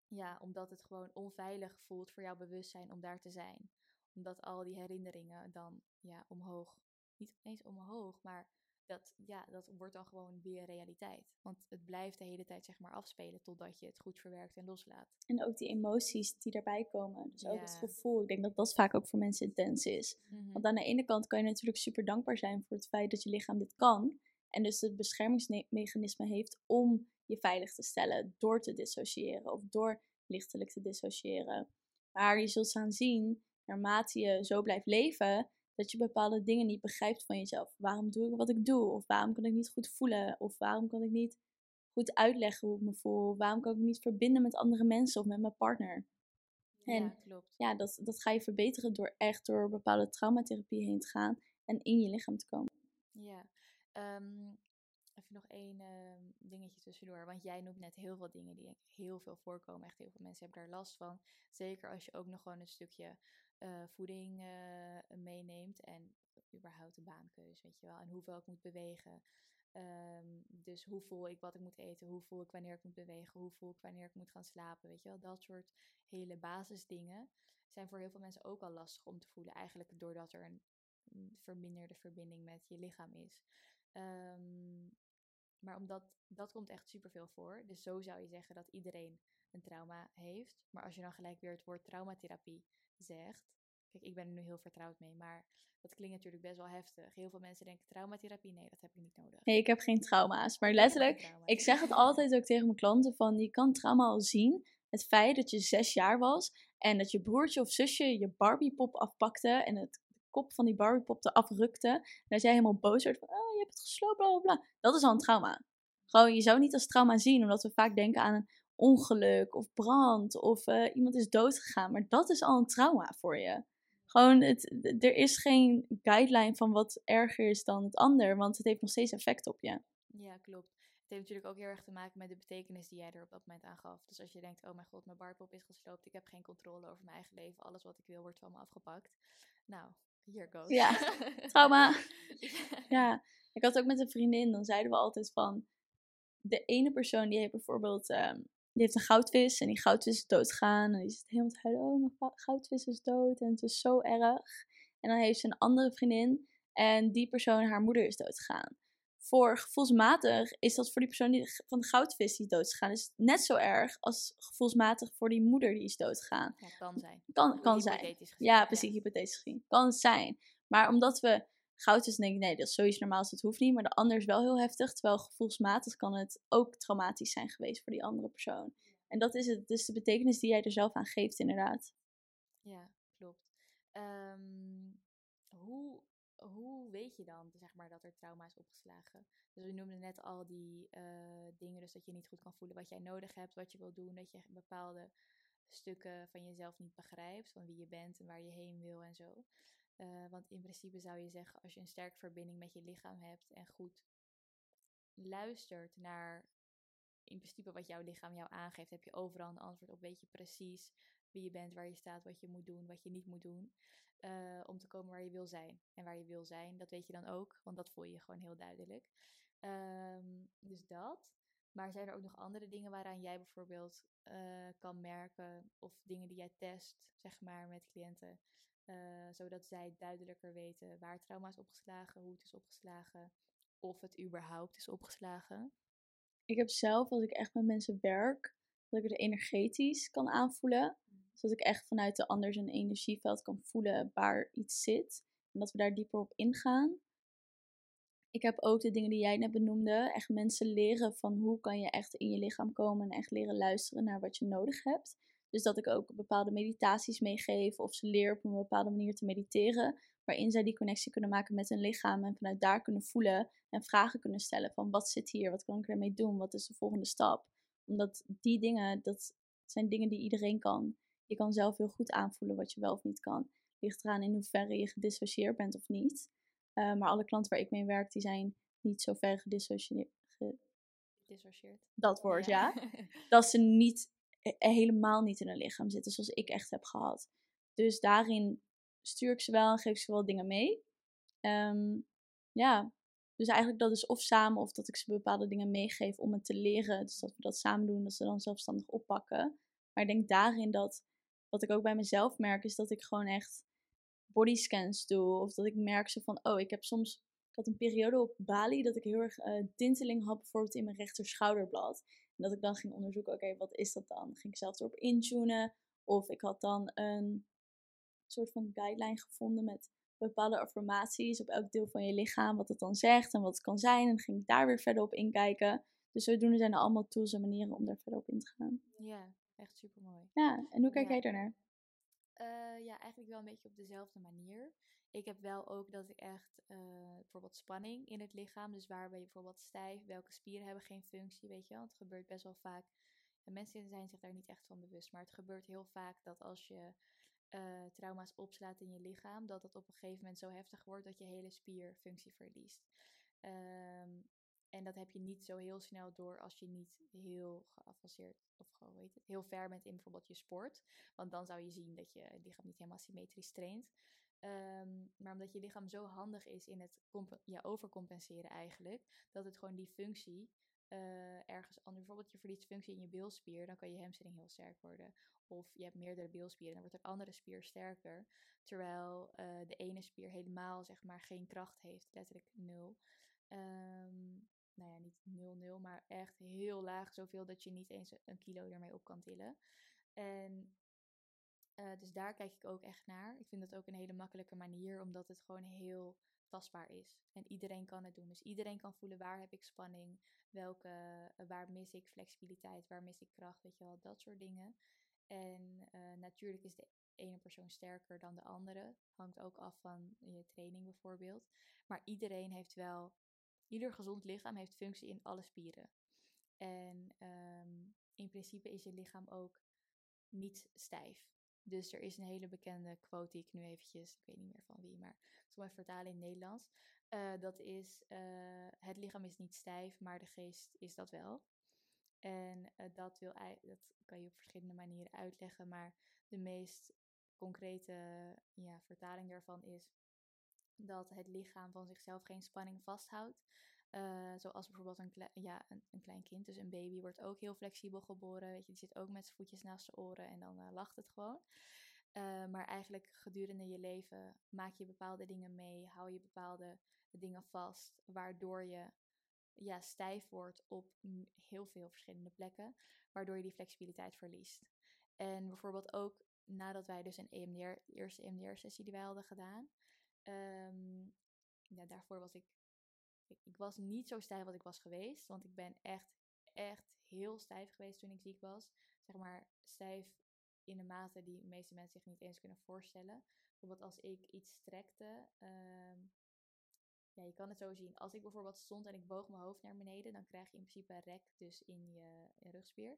ja, omdat het gewoon onveilig voelt voor jouw bewustzijn om daar te zijn. Omdat al die herinneringen dan ja, omhoog, niet eens omhoog, maar dat, ja, dat wordt dan gewoon weer realiteit. Want het blijft de hele tijd zeg maar afspelen totdat je het goed verwerkt en loslaat. En ook die emoties die daarbij komen. Dus ook het gevoel. Ik denk dat dat vaak ook voor mensen intens is. Mhm. Want aan de ene kant kan je natuurlijk super dankbaar zijn voor het feit dat je lichaam dit kan. En dus het beschermingsmechanisme heeft om je veilig te stellen door te dissociëren of door lichtelijk te dissociëren. Maar je zult gaan zien, naarmate je zo blijft leven, dat je bepaalde dingen niet begrijpt van jezelf. Waarom doe ik wat ik doe? Of waarom kan ik niet goed voelen? Of waarom kan ik niet goed uitleggen hoe ik me voel? Waarom kan ik me niet verbinden met andere mensen of met mijn partner? En ja, klopt. ja dat, dat ga je verbeteren door echt door bepaalde traumatherapie heen te gaan en in je lichaam te komen. Ja, um, even nog één uh, dingetje tussendoor. Want jij noemt net heel veel dingen die heel veel voorkomen. Echt heel veel mensen hebben daar last van. Zeker als je ook nog gewoon een stukje uh, voeding uh, meeneemt en überhaupt de baankeuze, weet je wel. En hoeveel ik moet bewegen. Um, dus hoe voel ik wat ik moet eten, hoe voel ik wanneer ik moet bewegen, hoe voel ik wanneer ik moet gaan slapen, weet je wel. Dat soort hele basisdingen zijn voor heel veel mensen ook al lastig om te voelen. Eigenlijk doordat er een verminderde verbinding met je lichaam is. Um, maar omdat dat komt echt superveel voor. Dus zo zou je zeggen dat iedereen een trauma heeft. Maar als je dan gelijk weer het woord traumatherapie zegt. Kijk, ik ben er nu heel vertrouwd mee, maar dat klinkt natuurlijk best wel heftig. Heel veel mensen denken traumatherapie, nee, dat heb ik niet nodig. Nee, ik heb geen trauma's. Maar letterlijk, ik zeg het altijd ook tegen mijn klanten van, je kan trauma al zien. Het feit dat je zes jaar was en dat je broertje of zusje je Barbiepop afpakte en het kop van die Barbiepop eraf rukte. En dat jij helemaal boos werd van, oh, je hebt het gesloopt, bla bla bla. Dat is al een trauma. Gewoon, je zou niet als trauma zien, omdat we vaak denken aan een ongeluk of brand of uh, iemand is doodgegaan. Maar dat is al een trauma voor je. Gewoon, het, er is geen guideline van wat erger is dan het ander, want het heeft nog steeds effect op je. Ja, klopt. Het heeft natuurlijk ook heel erg te maken met de betekenis die jij er op dat moment aan gaf. Dus als je denkt, oh mijn god, mijn barpop is gesloopt, ik heb geen controle over mijn eigen leven, alles wat ik wil wordt van me afgepakt. Nou, hier goes. Ja, trauma. ja, ik had ook met een vriendin, dan zeiden we altijd van, de ene persoon die heeft bijvoorbeeld ehm, die heeft een goudvis en die goudvis is doodgegaan. En die zit helemaal te huilen, oh mijn goudvis is dood en het is zo erg. En dan heeft ze een andere vriendin en die persoon, haar moeder is doodgegaan. Voor gevoelsmatig is dat voor die persoon die, van de goudvis die is doodgegaan, is net zo erg als gevoelsmatig voor die moeder die is doodgegaan. Ja, kan zijn. Kan, kan zijn. Ja, precies, hypothetisch gezien. Kan zijn. Maar omdat we goud is, denk ik, nee, dat is sowieso normaal, dus dat hoeft niet. Maar de ander is wel heel heftig, terwijl gevoelsmatig kan het ook traumatisch zijn geweest voor die andere persoon. En dat is het, dus de betekenis die jij er zelf aan geeft, inderdaad. Ja, klopt. Ehm, hoe, hoe weet je dan, zeg maar, dat er trauma is opgeslagen? Dus we noemden net al die uh, dingen, dus dat je niet goed kan voelen wat jij nodig hebt, wat je wil doen, dat je bepaalde stukken van jezelf niet begrijpt, van wie je bent en waar je heen wil en zo. Eh, want in principe zou je zeggen, als je een sterke verbinding met je lichaam hebt en goed luistert naar in principe wat jouw lichaam jou aangeeft, heb je overal een antwoord op. Weet je precies wie je bent, waar je staat, wat je moet doen, wat je niet moet doen. Eh, om te komen waar je wil zijn. En waar je wil zijn, dat weet je dan ook, want dat voel je gewoon heel duidelijk. Ehm, dus dat. Maar zijn er ook nog andere dingen waaraan jij bijvoorbeeld uh, kan merken, of dingen die jij test, zeg maar, met cliënten, uh, zodat zij duidelijker weten waar trauma is opgeslagen, hoe het is opgeslagen, of het überhaupt is opgeslagen? Ik heb zelf, als ik echt met mensen werk, dat ik het energetisch kan aanvoelen. Dus dat ik echt vanuit de ander zijn energieveld kan voelen waar iets zit. En dat we daar dieper op ingaan. Ik heb ook de dingen die jij net benoemde. Echt mensen leren van hoe kan je echt in je lichaam komen. En echt leren luisteren naar wat je nodig hebt. Dus dat ik ook bepaalde meditaties meegeef. Of ze leer op een bepaalde manier te mediteren. Waarin zij die connectie kunnen maken met hun lichaam. En vanuit daar kunnen voelen. En vragen kunnen stellen van wat zit hier? Wat kan ik ermee doen? Wat is de volgende stap? Omdat die dingen, dat zijn dingen die iedereen kan. Je kan zelf heel goed aanvoelen wat je wel of niet kan. Ligt eraan in hoeverre je gedissocieerd bent of niet. Uh, maar alle klanten waar ik mee werk, die zijn niet zo ver gedissocieerd. Gedissocieerd. Dat woord, ja. dat ze niet, helemaal niet in hun lichaam zitten, zoals ik echt heb gehad. Dus daarin stuur ik ze wel en geef ze wel dingen mee. Um, ja, dus eigenlijk dat is of samen of dat ik ze bepaalde dingen meegeef om het te leren. Dus dat we dat samen doen, dat ze dan zelfstandig oppakken. Maar ik denk daarin dat, wat ik ook bij mezelf merk, is dat ik gewoon echt bodyscans doe. Of dat ik merk zo van, oh, ik heb soms, ik had een periode op Bali dat ik heel erg uh, tinteling had, bijvoorbeeld in mijn rechter schouderblad. En dat ik dan ging onderzoeken, oké, wat is dat dan? Ging ik zelf erop intunen. Of ik had dan een soort van guideline gevonden met bepaalde affirmaties op elk deel van je lichaam, wat het dan zegt en wat het kan zijn. En ging ik daar weer verder op inkijken. Dus zodoende zijn er allemaal tools en manieren om daar verder op in te gaan. Ja, echt super mooi. Ja, en hoe kijk jij daarnaar? Uh, ja, eigenlijk wel een beetje op dezelfde manier. Ik heb wel ook dat ik echt uh, bijvoorbeeld spanning in het lichaam, dus waar ben je bijvoorbeeld stijf, welke spieren hebben geen functie, weet je wel. Het gebeurt best wel vaak. En mensen zijn zich daar niet echt van bewust, maar het gebeurt heel vaak dat als je uh, trauma's opslaat in je lichaam, dat het op een gegeven moment zo heftig wordt dat je hele spierfunctie verliest. Um, en dat heb je niet zo heel snel door als je niet heel geavanceerd of gewoon heel ver bent in bijvoorbeeld je sport. Want dan zou je zien dat je lichaam niet helemaal symmetrisch traint. Um, maar omdat je lichaam zo handig is in het ja, overcompenseren eigenlijk, dat het gewoon die functie uh, ergens anders. Bijvoorbeeld je verliest functie in je bilspier, dan kan je hamstring heel sterk worden. Of je hebt meerdere bilspieren, dan wordt een andere spier sterker. Terwijl uh, de ene spier helemaal zeg maar geen kracht heeft, letterlijk nul. Um, nou ja, niet 0-0, maar echt heel laag. Zoveel dat je niet eens een kilo ermee op kan tillen. En uh, dus daar kijk ik ook echt naar. Ik vind dat ook een hele makkelijke manier, omdat het gewoon heel tastbaar is. En iedereen kan het doen. Dus iedereen kan voelen waar heb ik spanning, welke, uh, waar mis ik flexibiliteit, waar mis ik kracht, weet je wel, dat soort dingen. En uh, natuurlijk is de ene persoon sterker dan de andere. Hangt ook af van je training bijvoorbeeld. Maar iedereen heeft wel Ieder gezond lichaam heeft functie in alle spieren. En um, in principe is je lichaam ook niet stijf. Dus er is een hele bekende quote die ik nu eventjes, ik weet niet meer van wie, maar ik zal even vertalen in het Nederlands. Uh, dat is, uh, het lichaam is niet stijf, maar de geest is dat wel. En uh, dat, wil, dat kan je op verschillende manieren uitleggen, maar de meest concrete ja, vertaling daarvan is dat het lichaam van zichzelf geen spanning vasthoudt. Uh, zoals bijvoorbeeld een, ja, een, een, klein kind, dus een baby wordt ook heel flexibel geboren. Weet je, die zit ook met zijn voetjes naast zijn oren en dan uh, lacht het gewoon. Uh, maar eigenlijk gedurende je leven maak je bepaalde dingen mee, hou je bepaalde dingen vast, waardoor je ja, stijf wordt op heel veel verschillende plekken, waardoor je die flexibiliteit verliest. En bijvoorbeeld ook nadat wij dus een EMDR, eerste EMDR-sessie die wij hadden gedaan, Um, ja, daarvoor was ik, ik, was niet zo stijf als ik was geweest. Want ik ben echt, echt heel stijf geweest toen ik ziek was. Zeg maar stijf in de mate die de meeste mensen zich niet eens kunnen voorstellen. Bijvoorbeeld als ik iets strekte. Um, ja, je kan het zo zien. Als ik bijvoorbeeld stond en ik boog mijn hoofd naar beneden, dan krijg je in principe rek dus in je rugspier.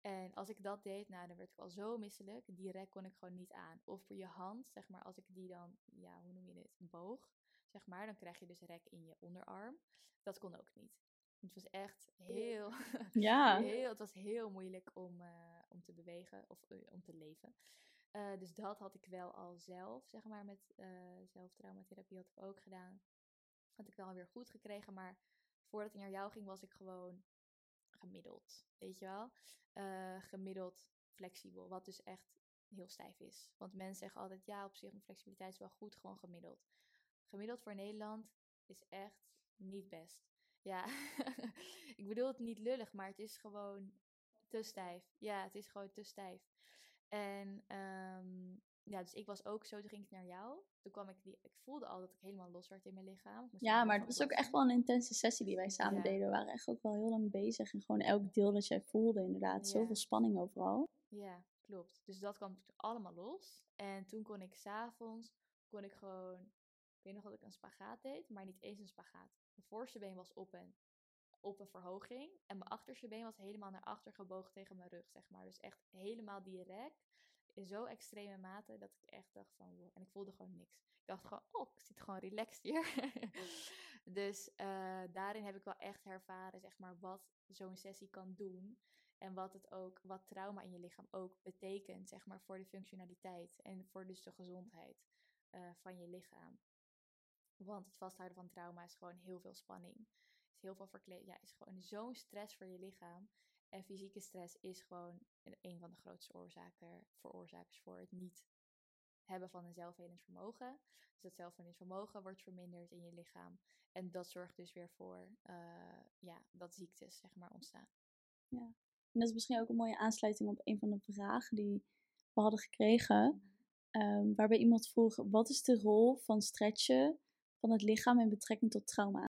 En als ik dat deed, nou, dan werd ik al zo misselijk. Die rek kon ik gewoon niet aan. Of voor je hand, zeg maar, als ik die dan, ja, hoe noem je dit, boog, zeg maar, dan krijg je dus rek in je onderarm. Dat kon ook niet. Het was echt heel, Ja. heel het was heel moeilijk om, eh, om te bewegen of eh, om te leven. Eh, dus dat had ik wel al zelf, zeg maar, met zelftraumatherapie had ik ook gedaan. Had ik wel weer goed gekregen, maar voordat ik naar jou ging, was ik gewoon gemiddeld, weet je wel? Gemiddeld flexibel, wat dus echt heel stijf is. Want mensen zeggen altijd, ja, op zich, mijn flexibiliteit is wel goed, gewoon gemiddeld. Gemiddeld voor Nederland is echt niet best. Ja, ik bedoel het niet lullig, maar het is gewoon te stijf. Ja, het is gewoon te stijf. En ehm, ja, dus ik was ook zo, toen ging ik naar jou. Toen kwam ik, die, ik voelde al dat ik helemaal los werd in mijn lichaam. Ja, maar het was ook echt wel een intense sessie die wij samen Ja. deden. We waren echt ook wel heel lang bezig. En gewoon elk deel dat jij voelde, inderdaad. Ja. Zoveel spanning overal. Ja, klopt. Dus dat kwam allemaal los. En toen kon ik s'avonds, kon ik gewoon, weet nog dat ik een spagaat deed, maar niet eens een spagaat. Mijn voorste been was op een, op een verhoging en mijn achterste been was helemaal naar achter gebogen tegen mijn rug, zeg maar. Dus echt helemaal direct, in zo extreme mate, dat ik echt dacht van. En ik voelde gewoon niks. Ik dacht gewoon, oh, ik zit gewoon relaxed hier. dus eh, daarin heb ik wel echt ervaren, zeg maar, wat zo'n sessie kan doen. En wat het ook, wat trauma in je lichaam ook betekent, zeg maar, voor de functionaliteit en voor dus de gezondheid eh, van je lichaam. Want het vasthouden van trauma is gewoon heel veel spanning. Is heel veel verkleed. Ja, is gewoon zo'n stress voor je lichaam. En fysieke stress is gewoon een, van de grootste oorzaken, veroorzakers voor het niet hebben van een zelfhelend vermogen. Dus dat zelfhelend vermogen wordt verminderd in je lichaam. En dat zorgt dus weer voor eh, ja, dat ziektes zeg maar, ontstaan. En dat is misschien ook een mooie aansluiting op een van de vragen die we hadden gekregen. ehm, waarbij iemand vroeg, wat is de rol van stretchen van het lichaam in betrekking tot trauma?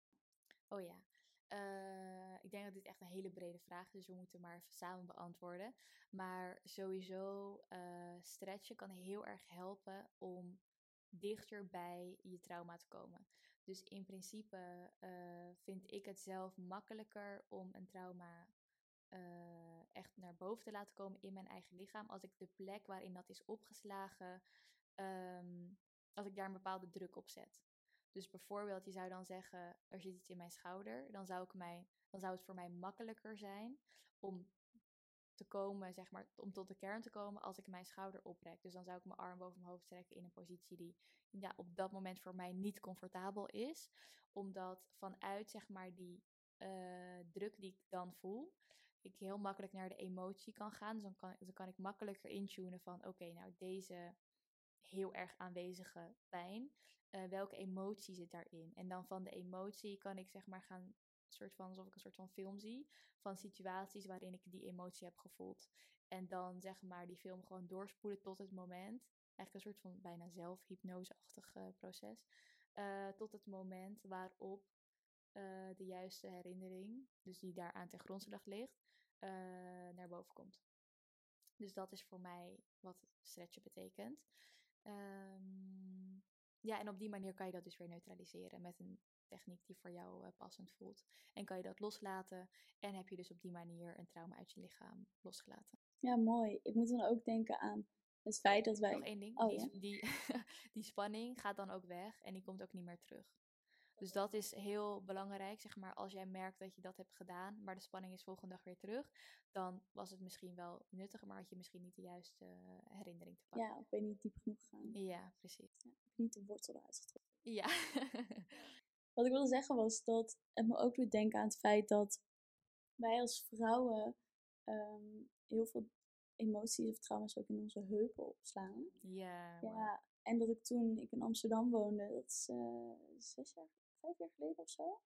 Oh ja. Eh, ik denk dat dit echt een hele brede vraag is, dus we moeten maar samen beantwoorden. Maar sowieso, eh stretchen kan heel erg helpen om dichter bij je trauma te komen. Dus in principe eh, vind ik het zelf makkelijker om een trauma echt naar boven te laten komen in mijn eigen lichaam. Als ik de plek waarin dat is opgeslagen, ehm, als ik daar een bepaalde druk op zet. Dus bijvoorbeeld, je zou dan zeggen, er zit iets in mijn schouder. Dan zou, ik mij, dan zou het voor mij makkelijker zijn om te komen, zeg maar, om tot de kern te komen als ik mijn schouder oprek. Dus dan zou ik mijn arm boven mijn hoofd trekken in een positie die ja, op dat moment voor mij niet comfortabel is. Omdat vanuit, zeg maar, die eh, druk die ik dan voel, ik heel makkelijk naar de emotie kan gaan. Dus dan kan, dan kan ik makkelijker intunen van, oké, nou deze heel erg aanwezige pijn, eh, welke emotie zit daarin? En dan van de emotie kan ik zeg maar gaan, soort van, alsof ik een soort van film zie, van situaties waarin ik die emotie heb gevoeld. En dan zeg maar die film gewoon doorspoelen tot het moment, eigenlijk een soort van bijna zelfhypnoseachtig eh, proces, eh, tot het moment waarop eh, de juiste herinnering, dus die daar aan ten grondslag ligt, naar boven komt. Dus dat is voor mij wat stretchen betekent. Ehm, ja, en op die manier kan je dat dus weer neutraliseren met een techniek die voor jou eh, passend voelt. En kan je dat loslaten en heb je dus op die manier een trauma uit je lichaam losgelaten. Ja, mooi. Ik moet dan ook denken aan het feit dat wij... Nog één ding, Oh, die, ja? die, die spanning gaat dan ook weg en die komt ook niet meer terug. Dus dat is heel belangrijk, zeg maar, als jij merkt dat je dat hebt gedaan, maar de spanning is volgende dag weer terug, dan was het misschien wel nuttig, maar had je misschien niet de juiste eh, herinnering te pakken. Ja, ik ben niet diep genoeg gegaan. Ja, precies. niet de wortel eruit getrokken. Ja. Wat ik wilde zeggen was dat het me ook doet denken aan het feit dat wij als vrouwen ehm, heel veel emoties of trauma's ook in onze heupen opslaan. ja. Ja, en dat ik toen ik in Amsterdam woonde, dat is eh, zes jaar, vijf jaar geleden of zo.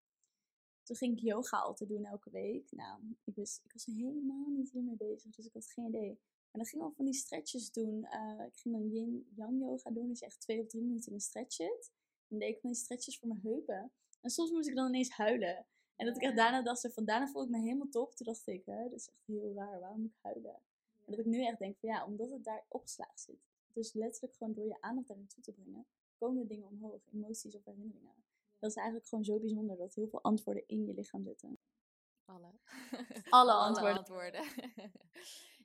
Toen ging ik yoga altijd doen elke week. Nou, ik, wist, ik was helemaal niet hiermee bezig, dus ik had geen idee. En dan ging ik al van die stretches doen. Eh, ik ging dan yin-yang yoga doen, dus je echt twee of drie minuten in een stretch zit. Dan deed ik van die stretches voor mijn heupen. En soms moest ik dan ineens huilen. En dat ik echt daarna dacht, van daarna voelde ik me helemaal top. Toen dacht ik, hè, dat is echt heel raar, waarom moet ik huilen? En dat ik nu echt denk van ja, omdat het daar opgeslagen zit. Dus letterlijk gewoon door je aandacht daar naartoe te brengen, komen dingen omhoog, emoties of herinneringen. Dat is eigenlijk gewoon zo bijzonder dat heel veel antwoorden in je lichaam zitten. Alle. Alle antwoorden. antwoorden.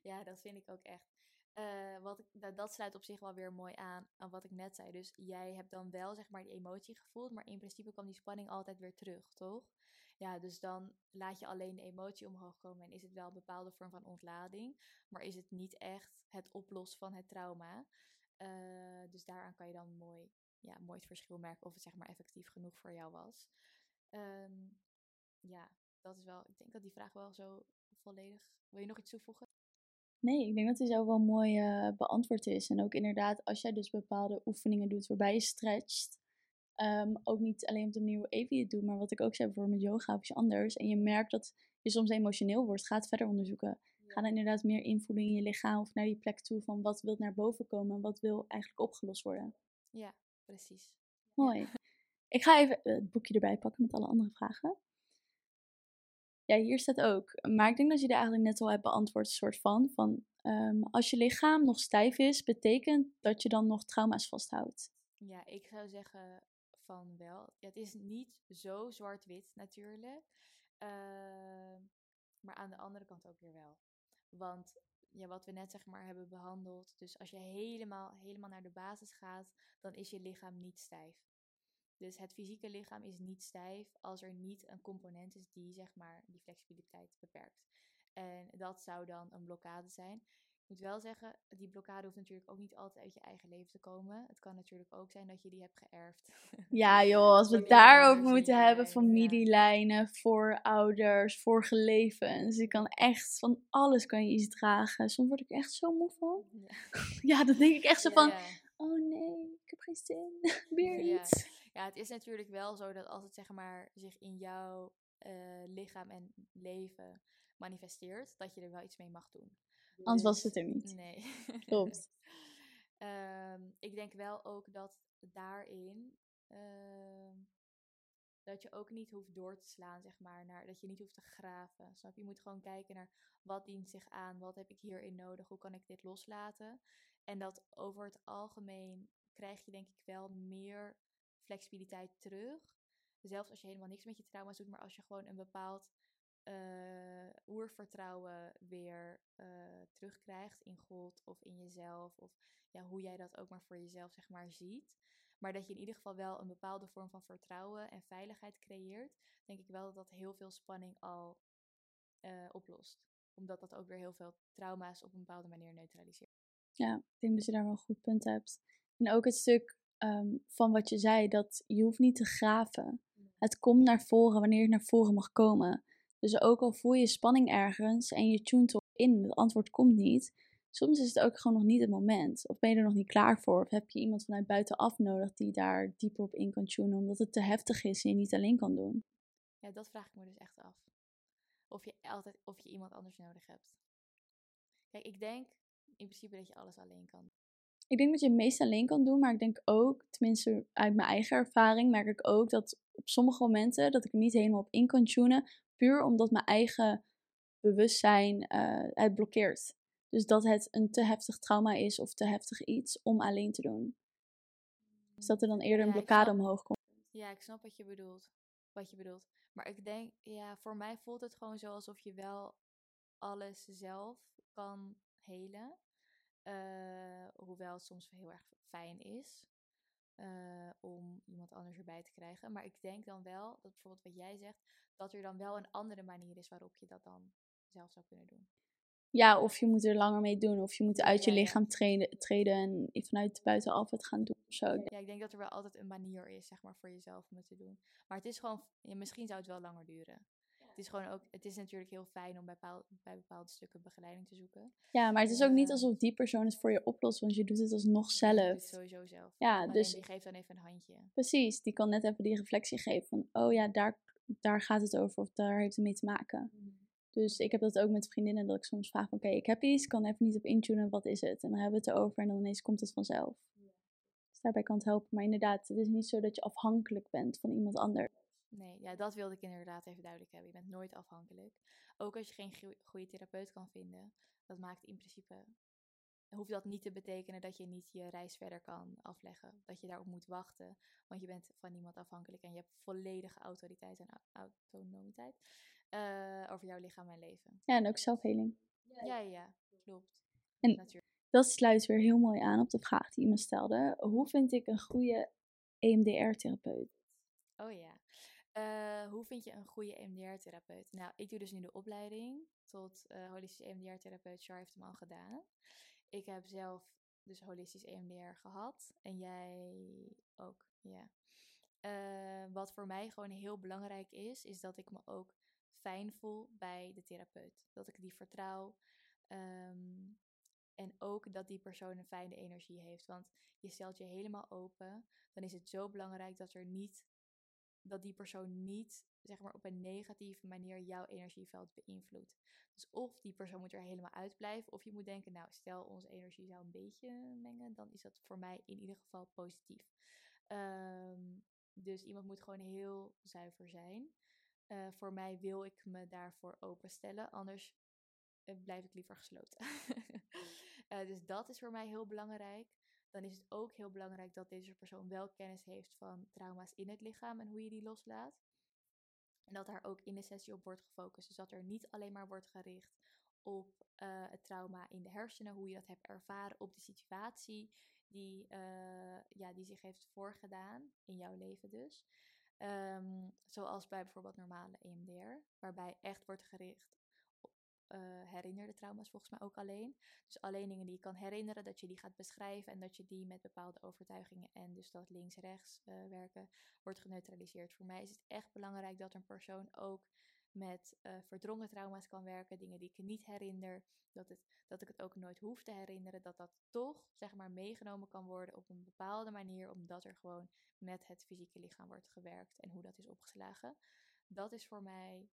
Ja, dat vind ik ook echt. Eh, wat ik, dat sluit op zich wel weer mooi aan aan wat ik net zei. Dus jij hebt dan wel zeg maar die emotie gevoeld, maar in principe kwam die spanning altijd weer terug, toch? Ja, dus dan laat je alleen de emotie omhoog komen en is het wel een bepaalde vorm van ontlading, maar is het niet echt het oplossen van het trauma. Eh, dus daaraan kan je dan mooi, ja, mooi het verschil merken of het zeg maar effectief genoeg voor jou was. Ehm, ja, dat is wel, ik denk dat die vraag wel zo volledig. Wil je nog iets toevoegen? Nee, ik denk dat die zo wel mooi uh, beantwoord is. En ook inderdaad, als jij dus bepaalde oefeningen doet waarbij je stretcht, ehm, ook niet alleen op de manier hoe Evie het doet, maar wat ik ook zei bijvoorbeeld met yoga of iets anders. En je merkt dat je soms emotioneel wordt, ga het verder onderzoeken. Ga dan inderdaad meer invoelen in je lichaam of naar die plek toe van wat wil naar boven komen en wat wil eigenlijk opgelost worden. Ja, precies. Mooi. Ik ga even het boekje erbij pakken met alle andere vragen. Ja, hier staat ook. Maar ik denk dat je er eigenlijk net al hebt beantwoord, een soort van. van um, als je lichaam nog stijf is, betekent dat je dan nog trauma's vasthoudt. Ja, ik zou zeggen van wel. Ja, het is niet zo zwart-wit natuurlijk. Uh, maar aan de andere kant ook weer wel. Want ja, wat we net zeg maar hebben behandeld. Dus als je helemaal, helemaal naar de basis gaat, dan is je lichaam niet stijf. Dus het fysieke lichaam is niet stijf als er niet een component is die zeg maar die flexibiliteit beperkt. En dat zou dan een blokkade zijn. Ik moet wel zeggen, die blokkade hoeft natuurlijk ook niet altijd uit je eigen leven te komen. Het kan natuurlijk ook zijn dat je die hebt geërfd. Ja joh, als we het daarover moeten hebben, familielijnen, voorouders, vorige levens. Je kan echt van alles kan je iets dragen. Soms word ik echt zo moe van. Ja, ja dan denk ik echt zo van, oh nee, ik heb geen zin, weer iets. Ja, het is natuurlijk wel zo dat als het zeg maar zich in jouw uh, lichaam en leven manifesteert, dat je er wel iets mee mag doen. Anders was dus het er niet. Nee. Klopt. um, ik denk wel ook dat daarin uh, dat je ook niet hoeft door te slaan, zeg maar, naar, dat je niet hoeft te graven. Snap je? Je moet gewoon kijken naar wat dient zich aan, wat heb ik hierin nodig, hoe kan ik dit loslaten. En dat over het algemeen krijg je denk ik wel meer flexibiliteit terug. Zelfs als je helemaal niks met je trauma's doet, maar als je gewoon een bepaald uh, oervertrouwen weer uh, terugkrijgt in God of in jezelf. Of ja, hoe jij dat ook maar voor jezelf zeg maar ziet. Maar dat je in ieder geval wel een bepaalde vorm van vertrouwen en veiligheid creëert. Denk ik wel dat dat heel veel spanning al uh, oplost. Omdat dat ook weer heel veel trauma's op een bepaalde manier neutraliseert. Ja, ik denk dat je daar wel een goed punt hebt. En ook het stuk um, van wat je zei, dat je hoeft niet te graven. Het komt naar voren wanneer het naar voren mag komen. Dus ook al voel je spanning ergens en je tunt op in, het antwoord komt niet. Soms is het ook gewoon nog niet het moment. Of ben je er nog niet klaar voor? Of heb je iemand vanuit buitenaf nodig die daar dieper op in kan tunen, omdat het te heftig is en je niet alleen kan doen? Ja, dat vraag ik me dus echt af. Of je altijd of je iemand anders nodig hebt. Kijk, ik denk in principe dat je alles alleen kan. Ik denk dat je het meest alleen kan doen, maar ik denk ook, tenminste uit mijn eigen ervaring, merk ik ook dat op sommige momenten dat ik er niet helemaal op in kan tunen, puur omdat mijn eigen bewustzijn uh, het blokkeert. Dus dat het een te heftig trauma is of te heftig iets om alleen te doen. Dus dat er dan eerder een blokkade omhoog komt. Ja, ik snap wat je bedoelt. Wat je bedoelt. Maar ik denk, ja, voor mij voelt het gewoon zo alsof je wel alles zelf kan helen. Uh, hoewel het soms heel erg fijn is uh, om iemand anders erbij te krijgen. Maar ik denk dan wel, dat bijvoorbeeld wat jij zegt, dat er dan wel een andere manier is waarop je dat dan zelf zou kunnen doen. Ja, of je moet er langer mee doen, of je moet uit je lichaam ja. Treden, treden en vanuit buitenaf het gaan doen of zo. Ja, ik denk dat er wel altijd een manier is, zeg maar, voor jezelf om het te doen. Maar het is gewoon, ja, misschien zou het wel langer duren het is gewoon ook, het is natuurlijk heel fijn om bij, bepaal, bij bepaalde stukken begeleiding te zoeken. Ja, maar het is ook niet alsof die persoon het voor je oplost, want je doet het alsnog zelf. Je doet het sowieso zelf. Ja, Alleen dus. Die geeft dan even een handje. Precies, die kan net even die reflectie geven van, oh ja, daar, daar gaat het over of daar heeft het mee te maken. Mm. Dus ik heb dat ook met vriendinnen, dat ik soms vraag: Oké, ik heb iets, kan even niet op intunen, wat is het? En dan hebben we het erover en dan ineens komt het vanzelf. Dus daarbij kan het helpen. Maar inderdaad, het is niet zo dat je afhankelijk bent van iemand anders. Nee, ja, dat wilde ik inderdaad even duidelijk hebben. Je bent nooit afhankelijk. Ook als je geen goede therapeut kan vinden, dat maakt in principe. Hoeft dat niet te betekenen dat je niet je reis verder kan afleggen. Dat je daarop moet wachten. Want je bent van niemand afhankelijk en je hebt volledige autoriteit en autonomiteit uh, over jouw lichaam en leven. Ja, en ook zelfheling. Ja, ja. klopt. En- Natuurlijk. Dat sluit weer heel mooi aan op de vraag die je me stelde. Hoe vind ik een goede EMDR-therapeut? Oh ja. Eh, hoe vind je een goede EMDR-therapeut? Nou, ik doe dus nu de opleiding tot eh holistisch EMDR-therapeut. Char heeft hem al gedaan. Ik heb zelf dus holistisch EMDR gehad. En jij ook, ja. Eh, wat voor mij gewoon heel belangrijk is, is dat ik me ook fijn voel bij de therapeut. Dat ik die vertrouw. ehm, en ook dat die persoon een fijne energie heeft. Want je stelt je helemaal open. Dan is het zo belangrijk dat er niet dat die persoon niet zeg maar op een negatieve manier jouw energieveld beïnvloedt. Dus of die persoon moet er helemaal uitblijven, of je moet denken, nou stel onze energie zou een beetje mengen, dan is dat voor mij in ieder geval positief. Ehm, dus iemand moet gewoon heel zuiver zijn. Eh, voor mij wil ik me daarvoor openstellen, anders eh, blijf ik liever gesloten. Eh, dus dat is voor mij heel belangrijk dan is het ook heel belangrijk dat deze persoon wel kennis heeft van trauma's in het lichaam en hoe je die loslaat. En dat daar ook in de sessie op wordt gefocust. Dus dat er niet alleen maar wordt gericht op eh, het trauma in de hersenen, hoe je dat hebt ervaren, op de situatie die, eh, ja, die zich heeft voorgedaan, in jouw leven dus. Ehm, zoals bij bijvoorbeeld normale EMDR, waarbij echt wordt gericht uh, herinnerde trauma's volgens mij ook alleen. Dus alleen dingen die je kan herinneren, dat je die gaat beschrijven en dat je die met bepaalde overtuigingen en dus dat links-rechts uh, werken wordt geneutraliseerd. Voor mij is het echt belangrijk dat een persoon ook met uh, verdrongen trauma's kan werken, dingen die ik niet herinner, dat, het, dat ik het ook nooit hoef te herinneren, dat dat toch zeg maar meegenomen kan worden op een bepaalde manier, omdat er gewoon met het fysieke lichaam wordt gewerkt en hoe dat is opgeslagen. Dat is voor mij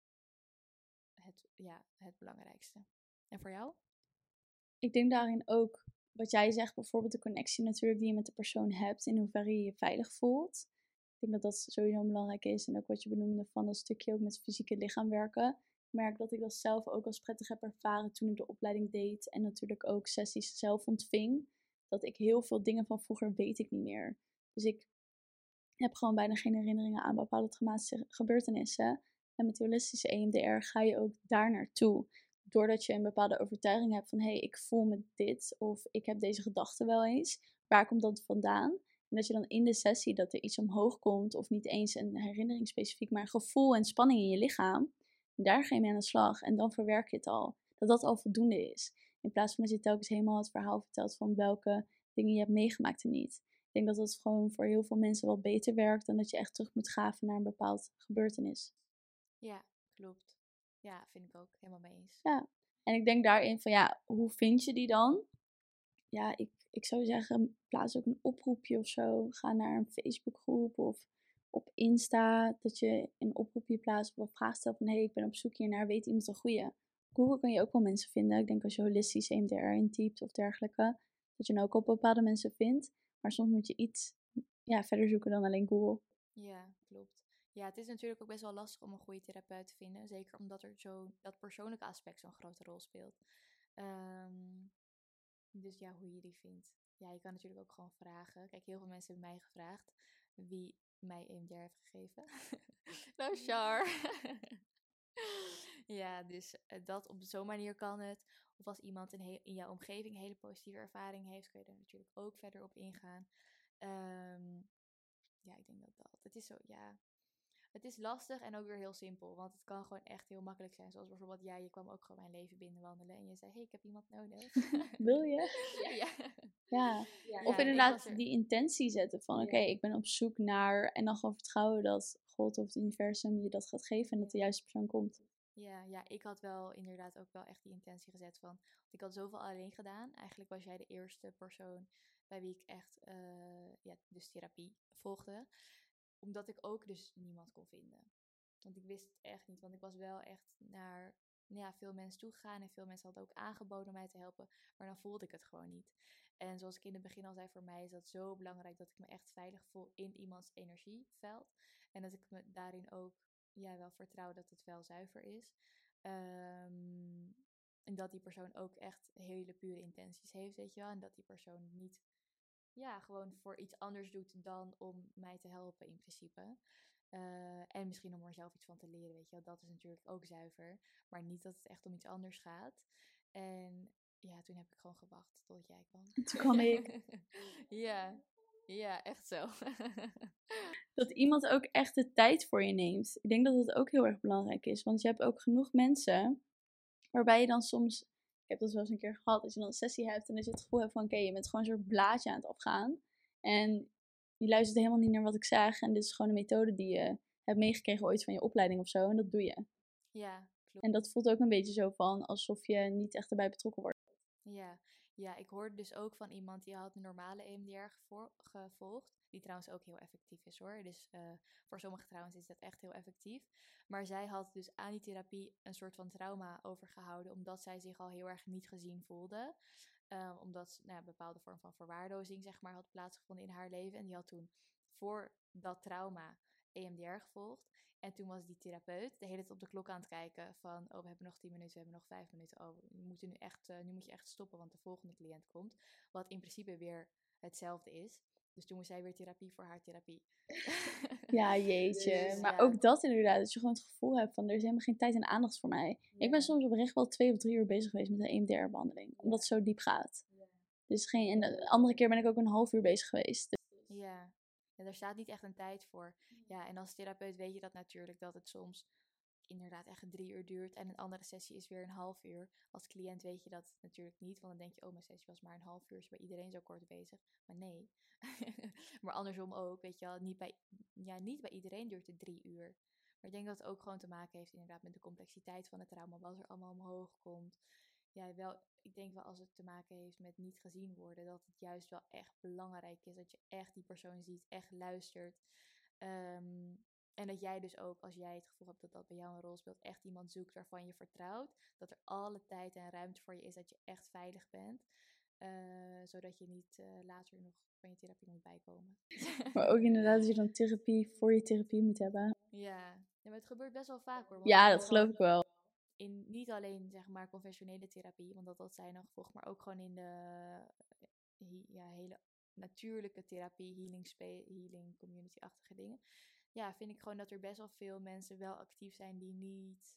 het, ja, het belangrijkste. En voor jou? Ik denk daarin ook wat jij zegt, bijvoorbeeld de connectie natuurlijk die je met de persoon hebt, in hoeverre je je veilig voelt. Ik denk dat dat sowieso belangrijk is. En ook wat je benoemde van dat stukje ook met fysieke lichaam werken. Ik merk dat ik dat zelf ook als prettig heb ervaren toen ik de opleiding deed. En natuurlijk ook sessies zelf ontving. Dat ik heel veel dingen van vroeger weet ik niet meer. Dus ik heb gewoon bijna geen herinneringen aan bepaalde traumatische gebeurtenissen. En met holistische EMDR ga je ook daar naartoe. Doordat je een bepaalde overtuiging hebt van hé, hey, ik voel me dit of ik heb deze gedachte wel eens. Waar komt dat vandaan? En dat je dan in de sessie dat er iets omhoog komt, of niet eens een herinnering specifiek, maar gevoel en spanning in je lichaam. Daar ga je mee aan de slag en dan verwerk je het al. Dat dat al voldoende is. In plaats van dat je telkens helemaal het verhaal vertelt van welke dingen je hebt meegemaakt en niet. Ik denk dat dat gewoon voor heel veel mensen wel beter werkt dan dat je echt terug moet graven naar een bepaald gebeurtenis. Ja, klopt. Ja, vind ik ook helemaal mee eens. Ja, en ik denk daarin van ja, hoe vind je die dan? Ja, ik, ik zou zeggen, plaats ook een oproepje of zo. Ga naar een Facebookgroep of op Insta. Dat je een oproepje plaatst of een vraag stelt van hé, hey, ik ben op zoek hiernaar, weet iemand een goede? Google kan je ook wel mensen vinden. Ik denk als je holistisch EMDR intypt of dergelijke, dat je dan ook op bepaalde mensen vindt. Maar soms moet je iets ja, verder zoeken dan alleen Google. Ja, klopt. Ja, het is natuurlijk ook best wel lastig om een goede therapeut te vinden. Zeker omdat er zo dat persoonlijke aspect zo'n grote rol speelt. Um, dus ja, hoe je die vindt. Ja, je kan natuurlijk ook gewoon vragen. Kijk, heel veel mensen hebben mij gevraagd wie mij EMDR heeft gegeven. nou, Char. ja, dus dat op zo'n manier kan het. Of als iemand in, in jouw omgeving een hele positieve ervaring heeft, kun je er natuurlijk ook verder op ingaan. Um, ja, ik denk dat dat. Het is zo, ja. Het is lastig en ook weer heel simpel. Want het kan gewoon echt heel makkelijk zijn. Zoals bijvoorbeeld jij, je kwam ook gewoon mijn leven binnenwandelen. En je zei, hé, hey, ik heb iemand nodig. Wil je? Ja. ja. ja. ja of inderdaad er... die intentie zetten van, oké, okay, ik ben op zoek naar... En dan gewoon vertrouwen dat God of het universum je dat gaat geven. En dat de juiste persoon komt. Ja, ja, ik had wel inderdaad ook wel echt die intentie gezet van... Ik had zoveel alleen gedaan. Eigenlijk was jij de eerste persoon bij wie ik echt uh, ja, dus therapie volgde. Omdat ik ook dus niemand kon vinden. Want ik wist het echt niet. Want ik was wel echt naar ja, veel mensen toegegaan. En veel mensen hadden ook aangeboden mij te helpen. Maar dan voelde ik het gewoon niet. En zoals ik in het begin al zei, voor mij is dat zo belangrijk dat ik me echt veilig voel in iemands energieveld. En dat ik me daarin ook ja, wel vertrouw dat het wel zuiver is. Um, en dat die persoon ook echt hele pure intenties heeft, weet je wel. En dat die persoon niet ja, gewoon voor iets anders doet dan om mij te helpen in principe. Uh, en misschien om er zelf iets van te leren, weet je wel. Dat is natuurlijk ook zuiver. Maar niet dat het echt om iets anders gaat. En ja, toen heb ik gewoon gewacht tot jij kwam. En toen kwam ik. ja, ja, echt zo. dat iemand ook echt de tijd voor je neemt. Ik denk dat dat ook heel erg belangrijk is. Want je hebt ook genoeg mensen waarbij je dan soms. Ik heb dat wel eens een keer gehad. Als je dan een sessie hebt en dat je het gevoel hebt van: oké, je bent gewoon een soort blaadje aan het afgaan. En je luistert helemaal niet naar wat ik zeg. En dit is gewoon een methode die je hebt meegekregen ooit van je opleiding of zo. En dat doe je. Ja, klopt. En dat voelt ook een beetje zo van alsof je niet echt erbij betrokken wordt. Ja, ja, ik hoorde dus ook van iemand die had een normale EMDR gevolgd. Die trouwens ook heel effectief is hoor. Dus uh, voor sommigen trouwens is dat echt heel effectief. Maar zij had dus aan die therapie een soort van trauma overgehouden. Omdat zij zich al heel erg niet gezien voelde. Um, omdat nou, een bepaalde vorm van verwaarlozing zeg maar, had plaatsgevonden in haar leven. En die had toen voor dat trauma EMDR gevolgd. En toen was die therapeut de hele tijd op de klok aan het kijken van, oh, we hebben nog 10 minuten, we hebben nog 5 minuten. Oh, we moeten nu, echt, uh, nu moet je echt stoppen, want de volgende cliënt komt. Wat in principe weer hetzelfde is. Dus toen moest zij weer therapie voor haar therapie. Ja, jeetje. Dus, maar ja. ook dat inderdaad, dat je gewoon het gevoel hebt van, er is helemaal geen tijd en aandacht voor mij. Ja. Ik ben soms oprecht wel twee of drie uur bezig geweest met een EMDR-behandeling, omdat het zo diep gaat. Dus geen, en de andere keer ben ik ook een half uur bezig geweest. Dus. Ja, en er staat niet echt een tijd voor. Ja, en als therapeut weet je dat natuurlijk, dat het soms inderdaad echt drie uur duurt en een andere sessie is weer een half uur. Als cliënt weet je dat natuurlijk niet, want dan denk je, oh, mijn sessie was maar een half uur, is bij iedereen zo kort bezig. Maar nee. maar andersom ook, weet je wel, niet bij, ja, niet bij iedereen duurt het drie uur. Maar ik denk dat het ook gewoon te maken heeft inderdaad met de complexiteit van het trauma, wat er allemaal omhoog komt. Ja, wel, ik denk wel als het te maken heeft met niet gezien worden, dat het juist wel echt belangrijk is dat je echt die persoon ziet, echt luistert. Um, en dat jij dus ook, als jij het gevoel hebt dat dat bij jou een rol speelt, echt iemand zoekt waarvan je vertrouwt. Dat er alle tijd en ruimte voor je is, dat je echt veilig bent. Uh, zodat je niet uh, later nog van je therapie moet bijkomen. Maar ook inderdaad dat je dan therapie voor je therapie moet hebben. Ja, ja maar het gebeurt best wel vaak hoor. Ja, dat geloof ik wel. In niet alleen zeg maar conventionele therapie, want dat, zijn dan gevolgd, maar ook gewoon in de ja, hele natuurlijke therapie, healing, healing community-achtige dingen ja, vind ik gewoon dat er best wel veel mensen wel actief zijn die niet,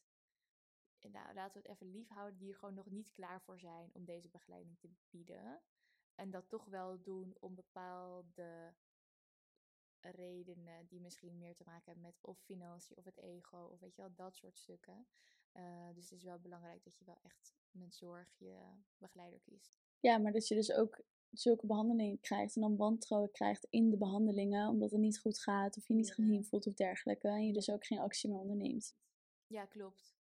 nou laten we het even lief houden, die er gewoon nog niet klaar voor zijn om deze begeleiding te bieden. En dat toch wel doen om bepaalde redenen die misschien meer te maken hebben met of financiën of het ego of weet je wel, dat soort stukken. Uh, dus het is wel belangrijk dat je wel echt met zorg je begeleider kiest. Ja, maar dat je dus ook zulke behandelingen krijgt en dan wantrouwen krijgt in de behandelingen, omdat het niet goed gaat of je niet gezien voelt of dergelijke, en je dus ook geen actie meer onderneemt. Ja, klopt.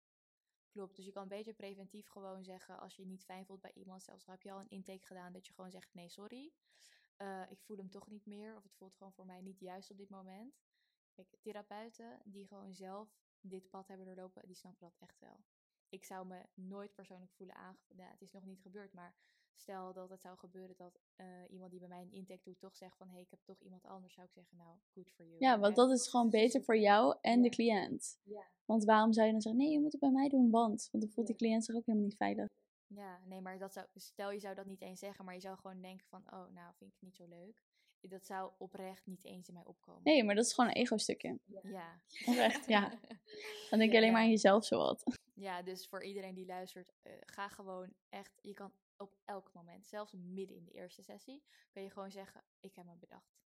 Klopt. Dus je kan een beetje preventief gewoon zeggen, als je je niet fijn voelt bij iemand, zelfs heb je al een intake gedaan, dat je gewoon zegt: nee, sorry, uh, ik voel hem toch niet meer, of het voelt gewoon voor mij niet juist op dit moment. Kijk, therapeuten die gewoon zelf dit pad hebben doorlopen, die snappen dat echt wel. Ik zou me nooit persoonlijk voelen aangevoeld. Nou, het is nog niet gebeurd, maar stel dat het zou gebeuren dat uh, iemand die bij mij een intake doet toch zegt van hé, hey, ik heb toch iemand anders, zou ik zeggen nou, good for you. Ja, want dat is gewoon beter voor jou en de cliënt. Ja. Want waarom zou je dan zeggen nee, je moet het bij mij doen, want, want dan voelt die cliënt zich ook helemaal niet veilig. Ja, nee, maar dat zou, stel je zou dat niet eens zeggen, maar je zou gewoon denken van oh, nou vind ik het niet zo leuk. Dat zou oprecht niet eens in mij opkomen. Nee, maar dat is gewoon een ego-stukje. Ja. Oprecht, ja. Dan denk je alleen maar aan jezelf zowat. Ja, dus voor iedereen die luistert, uh, ga gewoon echt, je kan op elk moment, zelfs midden in de eerste sessie, kun je gewoon zeggen: Ik heb me bedacht.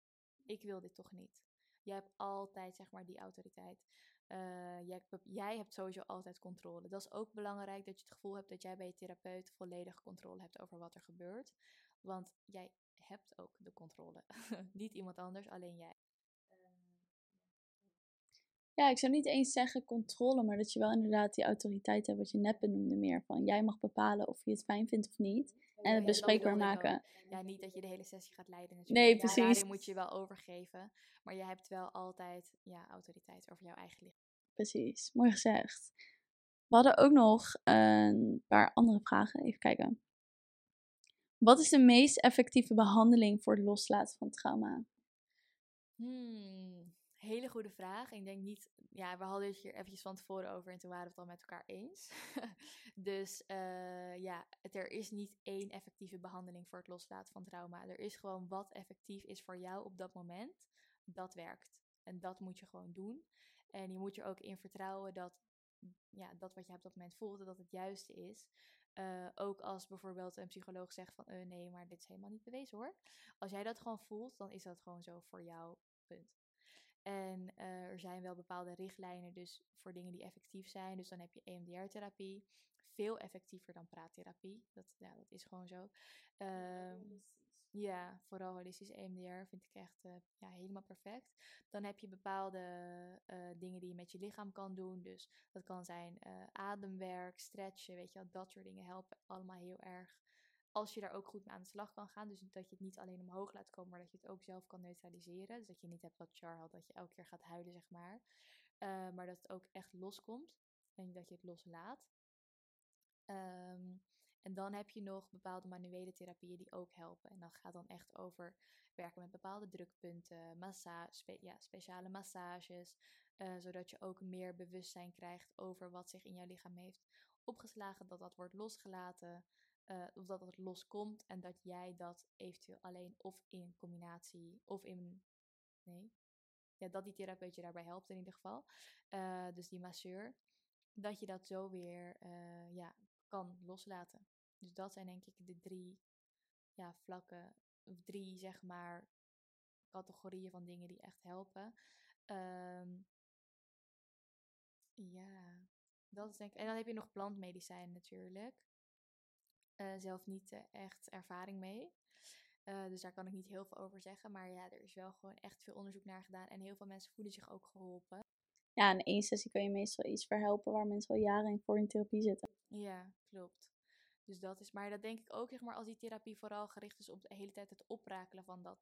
Ik wil dit toch niet. Jij hebt altijd, zeg maar, die autoriteit. Uh, jij, jij, hebt sowieso altijd controle. Dat is ook belangrijk dat je het gevoel hebt dat jij bij je therapeut volledig controle hebt over wat er gebeurt. Want jij hebt ook de controle. niet iemand anders, alleen jij. Ja, ik zou niet eens zeggen controle, maar dat je wel inderdaad die autoriteit hebt, wat je net benoemde meer. Van jij mag bepalen of je het fijn vindt of niet. En het bespreekbaar maken. Ja, niet dat je de hele sessie gaat leiden natuurlijk. Nee, precies. Daarin moet je wel overgeven. Maar je hebt wel altijd ja, autoriteit over jouw eigen lichaam. Precies, mooi gezegd. We hadden ook nog een paar andere vragen. Even kijken. Wat is de meest effectieve behandeling voor het loslaten van trauma? Hmm, hele goede vraag. Ik denk niet, ja, we hadden het hier eventjes van tevoren over en toen waren we het al met elkaar eens. dus uh, ja, er is niet één effectieve behandeling voor het loslaten van trauma. Er is gewoon wat effectief is voor jou op dat moment. Dat werkt. En dat moet je gewoon doen. En je moet er ook in vertrouwen dat ja, dat wat je op dat moment voelt, dat het juiste is. Uh, ook als bijvoorbeeld een psycholoog zegt van uh, nee, maar dit is helemaal niet bewezen hoor. Als jij dat gewoon voelt, dan is dat gewoon zo voor jou. Punt. En uh, er zijn wel bepaalde richtlijnen dus voor dingen die effectief zijn. Dus dan heb je EMDR-therapie. Veel effectiever dan praattherapie. Dat, ja, dat is gewoon zo. Um, ja, vooral holistisch EMDR vind ik echt uh, ja, helemaal perfect. Dan heb je bepaalde uh, dingen die je met je lichaam kan doen. Dus dat kan zijn uh, ademwerk, stretchen, weet je wel. Dat soort dingen helpen allemaal heel erg. Als je daar ook goed mee aan de slag kan gaan. Dus dat je het niet alleen omhoog laat komen, maar dat je het ook zelf kan neutraliseren. Dus dat je niet hebt wat Char had, dat je elke keer gaat huilen, zeg maar. maar dat het ook echt loskomt. En dat je het loslaat. Um, en dan heb je nog bepaalde manuele therapieën die ook helpen. En dat gaat dan echt over werken met bepaalde drukpunten, massage, ja, speciale massages, uh, zodat je ook meer bewustzijn krijgt over wat zich in jouw lichaam heeft opgeslagen, dat dat wordt losgelaten, uh, of dat het loskomt en dat jij dat eventueel alleen of in combinatie of in. Nee. Ja, dat die therapeut je daarbij helpt in ieder geval. Uh, dus die masseur. Dat je dat zo weer ja, kan loslaten. Dus dat zijn denk ik de drie ja, vlakken, of drie zeg maar categorieën van dingen die echt helpen. Um, ja, dat is denk ik. En dan heb je nog plantmedicijn natuurlijk. Uh, zelf niet uh, echt ervaring mee. Uh, dus daar kan ik niet heel veel over zeggen. Maar ja, er is wel gewoon echt veel onderzoek naar gedaan. En heel veel mensen voelen zich ook geholpen. Ja, in één sessie kun je meestal iets verhelpen waar mensen al jaren in voor in therapie zitten. Ja, klopt. Dus dat is, maar dat denk ik ook, zeg maar, als die therapie vooral gericht is op de hele tijd het oprakelen van dat,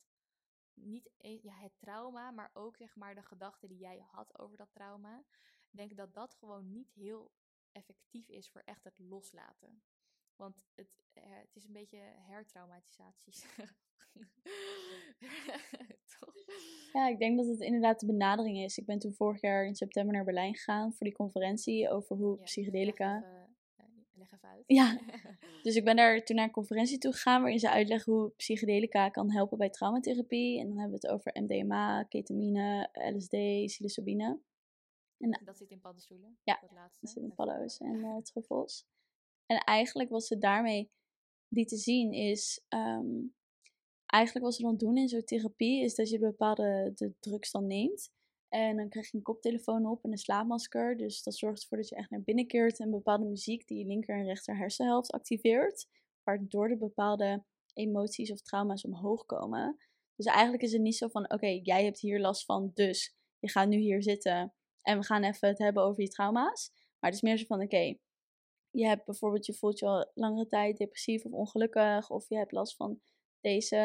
niet e, ja, het trauma, maar ook, zeg maar, de gedachten die jij had over dat trauma. Ik denk dat dat gewoon niet heel effectief is voor echt het loslaten. Want het, eh, het is een beetje hertraumatisatie. ja, ik denk dat het inderdaad de benadering is. Ik ben toen vorig jaar in september naar Berlijn gegaan voor die conferentie over hoe ja, psychedelica leg even uit. Ja, dus ik ben daar toen naar een conferentie toe gegaan waarin ze uitleggen hoe psychedelica kan helpen bij traumatherapie. En dan hebben we het over MDMA, ketamine, LSD, psilocybine. En, dat zit in paddenstoelen? Ja, dat, laatste. dat zit in paddo's en uh, truffels. En eigenlijk wat ze daarmee lieten zien is... Um, eigenlijk wat ze dan doen in zo'n therapie is dat je bepaalde de drugs dan neemt. En dan krijg je een koptelefoon op en een slaapmasker. Dus dat zorgt ervoor dat je echt naar binnen keert. En bepaalde muziek die je linker en rechter hersenhelft activeert. Waardoor de bepaalde emoties of trauma's omhoog komen. Dus eigenlijk is het niet zo van: oké, jij hebt hier last van, dus je gaat nu hier zitten. En we gaan even het hebben over je trauma's. Maar het is meer zo van: oké, je hebt bijvoorbeeld, je voelt je al langere tijd depressief of ongelukkig. Of je hebt last van deze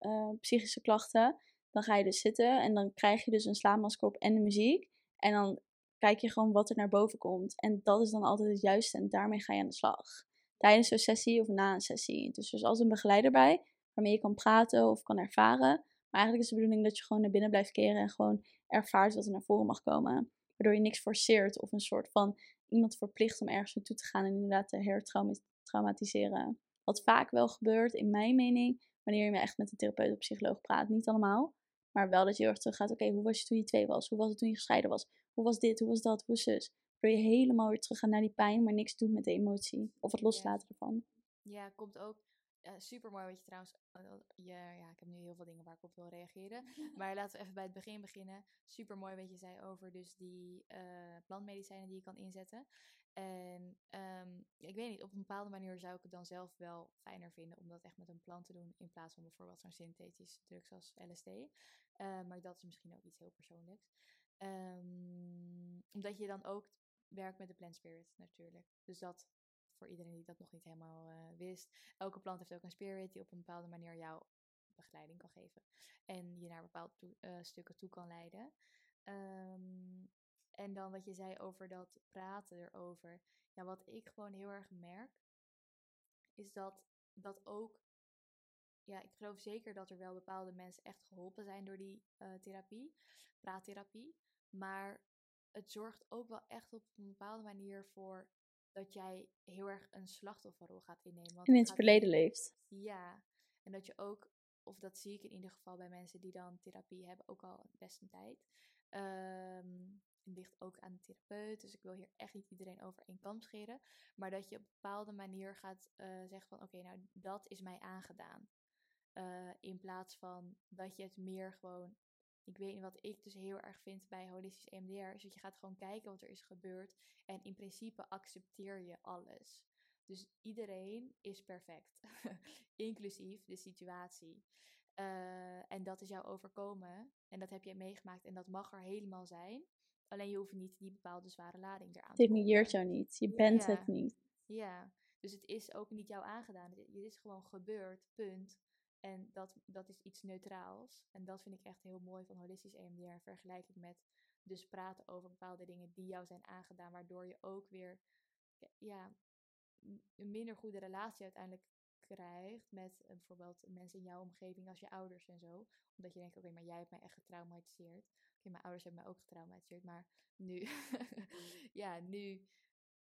uh, psychische klachten. Dan ga je dus zitten en dan krijg je dus een slaapmasker op en de muziek. En dan kijk je gewoon wat er naar boven komt. En dat is dan altijd het juiste en daarmee ga je aan de slag. Tijdens zo'n sessie of na een sessie. Dus er is altijd een begeleider bij waarmee je kan praten of kan ervaren. Maar eigenlijk is de bedoeling dat je gewoon naar binnen blijft keren en gewoon ervaart wat er naar voren mag komen. Waardoor je niks forceert of een soort van iemand verplicht om ergens naartoe te gaan en inderdaad te hertraumatiseren. Wat vaak wel gebeurt, in mijn mening, wanneer je echt met een therapeut of psycholoog praat. Niet allemaal, maar wel dat je heel erg terug gaat, oké, hoe was je toen je twee was? Hoe was het toen je gescheiden was? Hoe was dit? Hoe was dat? Hoe was zus? Waardoor je helemaal weer terug gaat naar die pijn, maar niks doet met de emotie. Of het loslaten ervan. Ja, komt ook uh, super mooi wat je trouwens. Uh, ja, ja, ik heb nu heel veel dingen waar ik op wil reageren. maar laten we even bij het begin beginnen. Super mooi wat je zei over dus die uh, plantmedicijnen die je kan inzetten. En um, ik weet niet, op een bepaalde manier zou ik het dan zelf wel fijner vinden om dat echt met een plant te doen. In plaats van bijvoorbeeld zo'n synthetische drugs als LSD. maar dat is misschien ook iets heel persoonlijks. Um, omdat je dan ook werkt met de plant spirit natuurlijk. Dus dat voor iedereen die dat nog niet helemaal uh, wist. Elke plant heeft ook een spirit die op een bepaalde manier jouw begeleiding kan geven. En je naar bepaalde uh, stukken toe kan leiden. Um, en dan wat je zei over dat praten erover. Ja, wat ik gewoon heel erg merk, is dat dat ook. Ja, ik geloof zeker dat er wel bepaalde mensen echt geholpen zijn door die uh, therapie, praattherapie. Maar het zorgt ook wel echt op een bepaalde manier voor dat jij heel erg een slachtofferrol gaat innemen. Want en in het verleden leeft. Ja, en dat je ook, of dat zie ik in ieder geval bij mensen die dan therapie hebben, ook al best een tijd. Um, ligt ook aan de therapeut. Dus ik wil hier echt niet iedereen over één kant scheren. Maar dat je op een bepaalde manier gaat uh, zeggen van oké, nou dat is mij aangedaan. Uh, in plaats van dat je het meer gewoon. Ik weet niet wat ik dus heel erg vind bij holistisch EMDR. Is dat je gaat gewoon kijken wat er is gebeurd. En in principe accepteer je alles. Dus iedereen is perfect. Inclusief de situatie. Uh, en dat is jou overkomen. En dat heb je meegemaakt. En dat mag er helemaal zijn. Alleen je hoeft niet die bepaalde zware lading eraan te Dit negeert jou niet. Je bent het niet. Ja, dus het is ook niet jou aangedaan. Het is gewoon gebeurd, punt. En dat, dat is iets neutraals. En dat vind ik echt heel mooi van holistisch EMDR. Vergelijking met dus praten over bepaalde dingen die jou zijn aangedaan. Waardoor je ook weer ja, een minder goede relatie uiteindelijk krijgt met uh, bijvoorbeeld mensen in jouw omgeving als je ouders en zo. Omdat je denkt, oké, maar jij hebt mij echt getraumatiseerd. Oké, mijn ouders hebben mij ook getraumatiseerd, maar nu, ja, nu,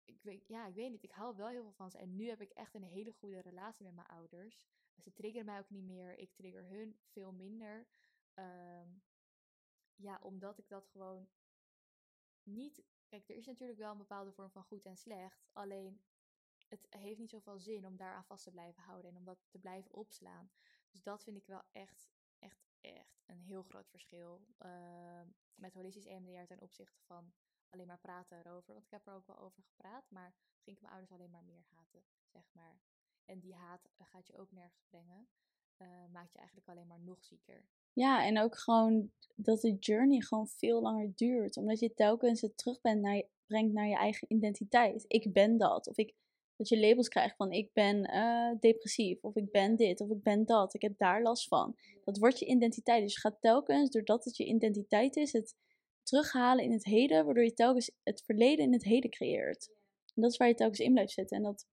ik weet, ja, ik weet niet, ik hou wel heel veel van ze. En nu heb ik echt een hele goede relatie met mijn ouders. Ze triggeren mij ook niet meer, ik trigger hun veel minder. Um, ja, omdat ik dat gewoon niet. Kijk, er is natuurlijk wel een bepaalde vorm van goed en slecht. Alleen het heeft niet zoveel zin om daar aan vast te blijven houden en om dat te blijven opslaan. Dus dat vind ik wel echt, echt, echt een heel groot verschil uh, met holistisch EMDR ten opzichte van alleen maar praten erover. Want ik heb er ook wel over gepraat, maar ging ik mijn ouders alleen maar meer haten, zeg maar. En die haat eh, gaat je ook nergens brengen. Uh, maakt je eigenlijk alleen maar nog zieker. Ja, en ook gewoon dat de journey gewoon veel langer duurt. Omdat je telkens het terug bent naar je, brengt naar je eigen identiteit. Ik ben dat. Of ik dat je labels krijgt van ik ben uh, depressief, of ik ben dit, of ik ben dat, ik heb daar last van. Dat wordt je identiteit. Dus je gaat telkens, doordat het je identiteit is, het terughalen in het heden, waardoor je telkens het verleden in het heden creëert. En dat is waar je telkens in blijft zitten. En dat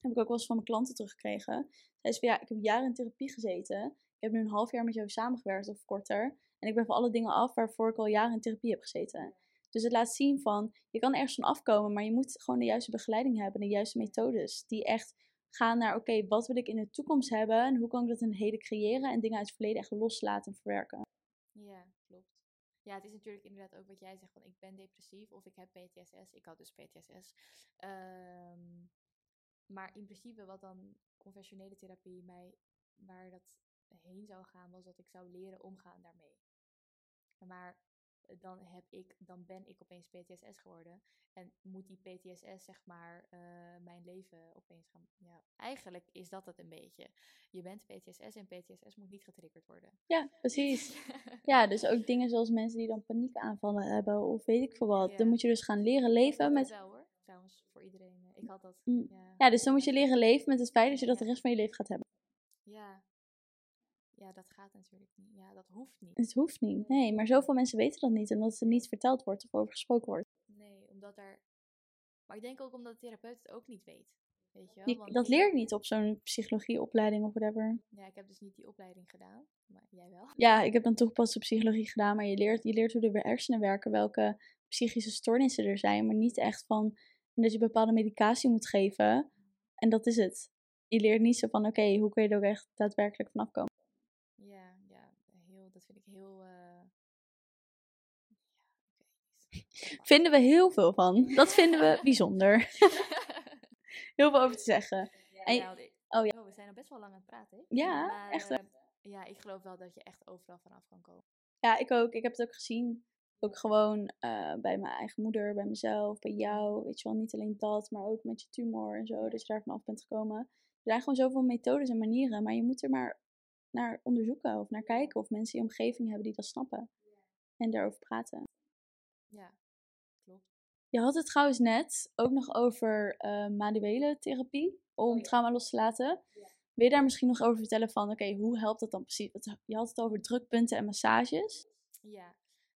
heb ik ook wel eens van mijn klanten teruggekregen. Zij zei van ja, ik heb jaren in therapie gezeten. Ik heb nu een half jaar met jou samengewerkt of korter. En ik ben van alle dingen af waarvoor ik al jaren in therapie heb gezeten. Dus het laat zien van, je kan ergens van afkomen, maar je moet gewoon de juiste begeleiding hebben, de juiste methodes. Die echt gaan naar, oké, wat wil ik in de toekomst hebben en hoe kan ik dat in het heden creëren en dingen uit het verleden echt loslaten en verwerken. Ja. Ja, het is natuurlijk inderdaad ook wat jij zegt van ik ben depressief of ik heb PTSS. Ik had dus PTSS. Ehm, maar in principe wat dan conventionele therapie mij, waar dat heen zou gaan, was dat ik zou leren omgaan daarmee. Maar dan, heb ik, dan ben ik opeens PTSS geworden. En moet die PTSS, zeg maar, uh, mijn leven opeens gaan. Ja, eigenlijk is dat het een beetje. Je bent PTSS en PTSS moet niet getriggerd worden. Ja, precies. ja, dus ook dingen zoals mensen die dan paniekaanvallen hebben of weet ik veel wat. Dan moet je dus gaan leren leven met. wel hoor, trouwens, voor iedereen. Ik had dat. Mm. Ja. ja, dus dan moet je leren leven met het feit dat je dat de rest van je leven gaat hebben. Ja, ja, dat gaat natuurlijk niet. Ja, dat hoeft niet. Het hoeft niet, nee. Maar zoveel mensen weten dat niet, omdat het niet verteld wordt of over gesproken wordt. Nee, omdat er... Maar ik denk ook omdat de therapeut het ook niet weet. Weet je wel? Want dat leer ik niet op zo'n psychologieopleiding of whatever. Ja, ik heb dus niet die opleiding gedaan, maar jij wel. Ja, ik heb dan toegepaste psychologie gedaan, maar je leert, je leert hoe de hersenen werken, welke psychische stoornissen er zijn, maar niet echt van dat je bepaalde medicatie moet geven. En dat is het. Je leert niet zo van, oké, hoe kun je er ook echt daadwerkelijk vanaf komen. Vinden we heel veel van. Dat vinden we bijzonder. heel veel over te zeggen. Ja, oh ja. Oh, we zijn al best wel lang aan het praten. Ja, maar, echt. Uh, ja, ik geloof wel dat je echt overal vanaf kan komen. Ja, ik ook. Ik heb het ook gezien. Ook gewoon uh, bij mijn eigen moeder, bij mezelf, bij jou. Weet je wel, niet alleen dat, maar ook met je tumor en zo. Dat je daar vanaf bent gekomen. Er zijn gewoon zoveel methodes en manieren. Maar je moet er maar naar onderzoeken of naar kijken. Of mensen in je omgeving hebben die dat snappen. En daarover praten. Ja, klopt. Je had het trouwens net ook nog over uh, manuele therapie om oh, trauma los te laten. Wil je daar misschien nog over vertellen van, oké, hoe helpt dat dan precies? Je had het over drukpunten en massages. Ja,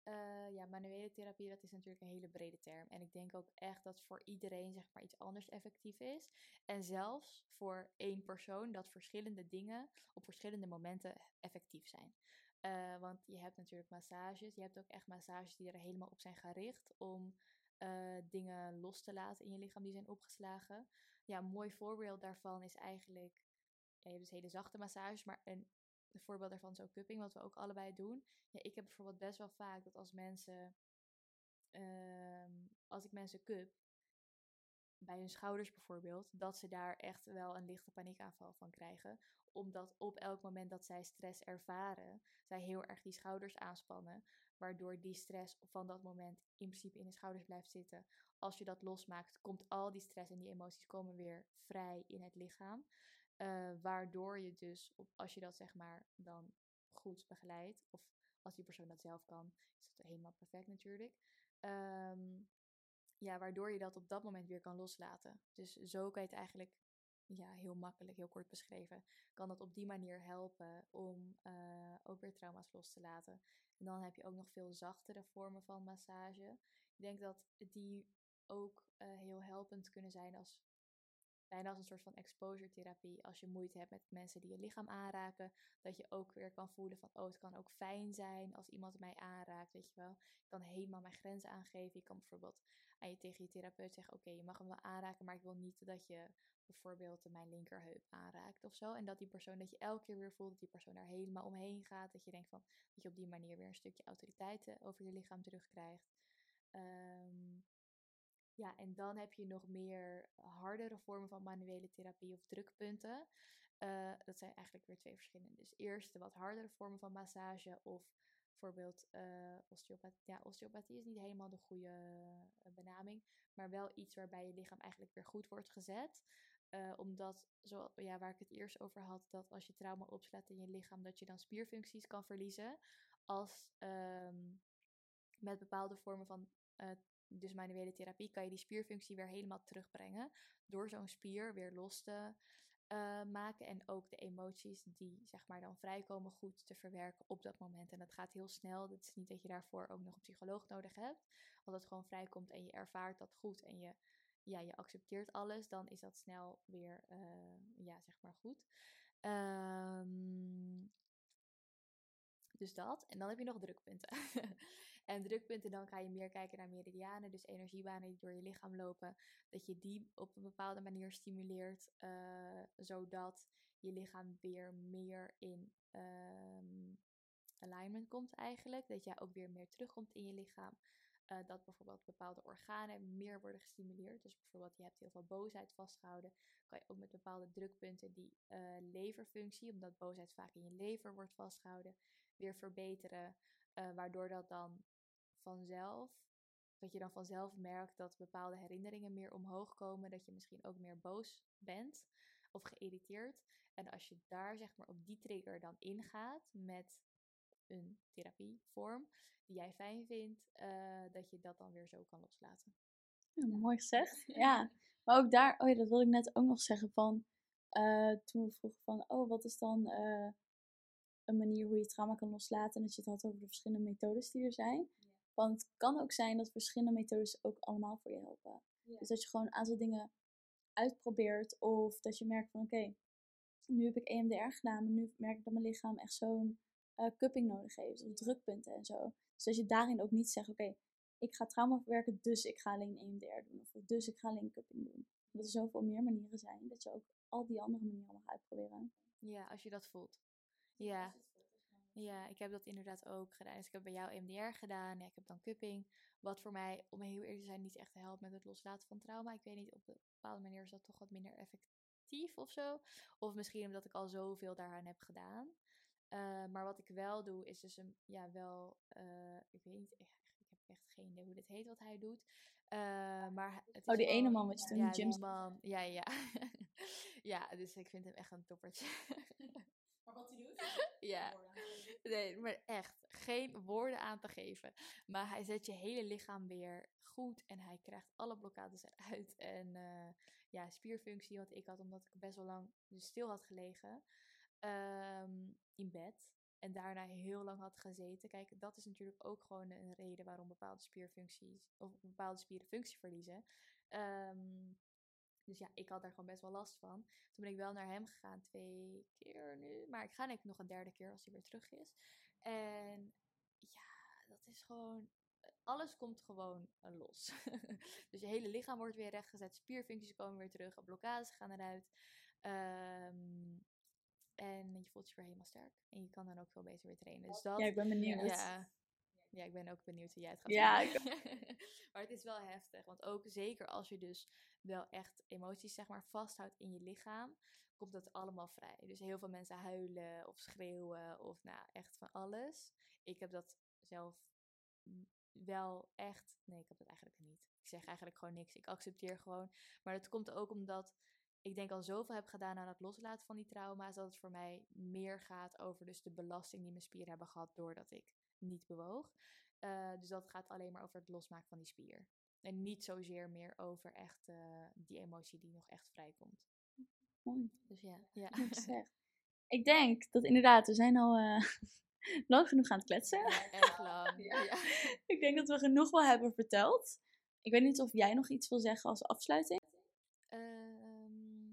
uh, ja, manuele therapie, dat is natuurlijk een hele brede term. En ik denk ook echt dat voor iedereen zeg maar iets anders effectief is. En zelfs voor één persoon dat verschillende dingen op verschillende momenten effectief zijn. Uh, want je hebt natuurlijk massages. Je hebt ook echt massages die er helemaal op zijn gericht om uh, dingen los te laten in je lichaam die zijn opgeslagen. Ja, een mooi voorbeeld daarvan is eigenlijk, je hebt dus hele zachte massages, maar een, een voorbeeld daarvan is cupping, wat we ook allebei doen. Ja, ik heb bijvoorbeeld best wel vaak dat als mensen ehm, als ik mensen cup, bij hun schouders bijvoorbeeld, dat ze daar echt wel een lichte paniekaanval van krijgen. Omdat op elk moment dat zij stress ervaren, zij heel erg die schouders aanspannen. Waardoor die stress van dat moment in principe in de schouders blijft zitten. Als je dat losmaakt, komt al die stress en die emoties komen weer vrij in het lichaam. Uh, waardoor je dus, op, als je dat zeg maar dan goed begeleidt, of als die persoon dat zelf kan, is dat helemaal perfect natuurlijk. Um, ja, waardoor je dat op dat moment weer kan loslaten. Dus zo kan je het eigenlijk ja, heel makkelijk, heel kort beschreven, kan dat op die manier helpen om uh, ook weer trauma's los te laten. En dan heb je ook nog veel zachtere vormen van massage. Ik denk dat die ook uh, heel helpend kunnen zijn als bijna als een soort van exposure therapie. Als je moeite hebt met mensen die je lichaam aanraken, dat je ook weer kan voelen van, oh, het kan ook fijn zijn als iemand mij aanraakt, weet je wel. Ik kan helemaal mijn grenzen aangeven. Je kan bijvoorbeeld aan je tegen je therapeut zeggen, oké, je mag hem wel aanraken, maar ik wil niet dat je bijvoorbeeld mijn linkerheup aanraakt of zo. En dat die persoon, dat je elke keer weer voelt dat die persoon daar helemaal omheen gaat. Dat je denkt van, dat je op die manier weer een stukje autoriteit over je lichaam terugkrijgt. Um, ja, en dan heb je nog meer hardere vormen van manuele therapie of drukpunten. Uh, dat zijn eigenlijk weer twee verschillende. Dus eerst de wat hardere vormen van massage of bijvoorbeeld uh, osteopathie. Ja, osteopathie is niet helemaal de goede uh, benaming, maar wel iets waarbij je lichaam eigenlijk weer goed wordt gezet. omdat, zo, ja, waar ik het eerst over had, dat als je trauma opslaat in je lichaam, dat je dan spierfuncties kan verliezen. Als um, met bepaalde vormen van dus manuele therapie, kan je die spierfunctie weer helemaal terugbrengen. Door zo'n spier weer los te uh, maken. En ook de emoties die zeg maar dan vrijkomen goed te verwerken op dat moment. En dat gaat heel snel. Het is niet dat je daarvoor ook nog een psycholoog nodig hebt. Als dat gewoon vrijkomt en je ervaart dat goed en je, ja, je accepteert alles, dan is dat snel weer uh, ja, zeg maar goed. Um, dus dat. En dan heb je nog drukpunten. En drukpunten, dan ga je meer kijken naar meridianen, dus energiebanen die door je lichaam lopen. Dat je die op een bepaalde manier stimuleert, uh, zodat je lichaam weer meer in um, alignment komt eigenlijk. Dat jij ook weer meer terugkomt in je lichaam. Uh, dat bijvoorbeeld bepaalde organen meer worden gestimuleerd. Dus bijvoorbeeld je hebt heel veel boosheid vastgehouden. Kan je ook met bepaalde drukpunten die uh, leverfunctie, omdat boosheid vaak in je lever wordt vastgehouden, weer verbeteren. Waardoor dat dan vanzelf, dat je dan vanzelf merkt dat bepaalde herinneringen meer omhoog komen, dat je misschien ook meer boos bent of geïrriteerd. En als je daar zeg maar op die trigger dan ingaat met een therapievorm die jij fijn vindt, uh, dat je dat dan weer zo kan loslaten. Ja, mooi gezegd. Ja, maar ook daar, oh ja, dat wilde ik net ook nog zeggen van, uh, toen we vroegen van, oh, wat is dan uh, een manier hoe je trauma kan loslaten en dat je het had over de verschillende methodes die er zijn. Want het kan ook zijn dat verschillende methodes ook allemaal voor je helpen. Dus dat je gewoon een aantal dingen uitprobeert. Of dat je merkt van oké, nu heb ik EMDR gedaan. Maar nu merk ik dat mijn lichaam echt zo'n uh, cupping nodig heeft. Of drukpunten en zo. Dus dat je daarin ook niet zegt oké, ik ga trauma verwerken. Dus ik ga alleen EMDR doen. Of dus ik ga alleen cupping doen. Dat er zoveel meer manieren zijn. Dat je ook al die andere manieren mag uitproberen. Ja, als je dat voelt. Ja. Ja, ik heb dat inderdaad ook gedaan. Dus ik heb bij jou MDR gedaan. Ja, ik heb dan cupping. Wat voor mij, om heel eerlijk te zijn, niet echt helpt met het loslaten van trauma. Ik weet niet, op een bepaalde manier is dat toch wat minder effectief of zo. Of misschien omdat ik al zoveel daaraan heb gedaan. Uh, maar wat ik wel doe, is dus een, ja, wel, uh, ik weet niet, echt, ik heb echt geen idee hoe dit heet wat hij doet. Uh, maar het oh, die ene man toen ja, in de gym man, Ja, ja. ja, dus ik vind hem echt een toppertje. maar wat hij doet? ja. Nee, maar echt. Geen woorden aan te geven. Maar hij zet je hele lichaam weer goed. En hij krijgt alle blokkades eruit. En uh, ja, spierfunctie, wat ik had, omdat ik best wel lang dus stil had gelegen. Um, in bed. En daarna heel lang had gezeten. Kijk, dat is natuurlijk ook gewoon een reden waarom bepaalde spierfuncties. Of bepaalde spieren functie verliezen. Um, dus ja, ik had daar gewoon best wel last van. Toen ben ik wel naar hem gegaan, twee keer nu. Maar ik ga denk ik nog een derde keer als hij weer terug is. En ja, dat is gewoon. Alles komt gewoon los. dus je hele lichaam wordt weer rechtgezet. Spierfuncties komen weer terug. Blokkades gaan eruit. Um, en je voelt je weer helemaal sterk. En je kan dan ook veel beter weer trainen. Dus dat, ja, ik ben benieuwd. Ja, Ja, ik ben ook benieuwd hoe jij het gaat Ja, doen. maar het is wel heftig. Want ook zeker als je dus wel echt emoties zeg maar vasthoudt in je lichaam, komt dat allemaal vrij. Dus heel veel mensen huilen of schreeuwen of nou echt van alles. Ik heb dat zelf wel echt. Nee, ik heb dat eigenlijk niet. Ik zeg eigenlijk gewoon niks. Ik accepteer gewoon. Maar dat komt ook omdat ik denk al zoveel heb gedaan aan het loslaten van die trauma's, dat het voor mij meer gaat over dus de belasting die mijn spieren hebben gehad doordat ik niet bewoog. Eh, dus dat gaat alleen maar over het losmaken van die spier. En niet zozeer meer over echt eh, die emotie die nog echt vrijkomt. Mooi. Dus ja, ja. Ik denk dat inderdaad, we zijn al eh, lang genoeg aan het kletsen. Ja, erg lang. Ja. Ja. Ik denk dat we genoeg wel hebben verteld. Ik weet niet of jij nog iets wil zeggen als afsluiting. Ehm,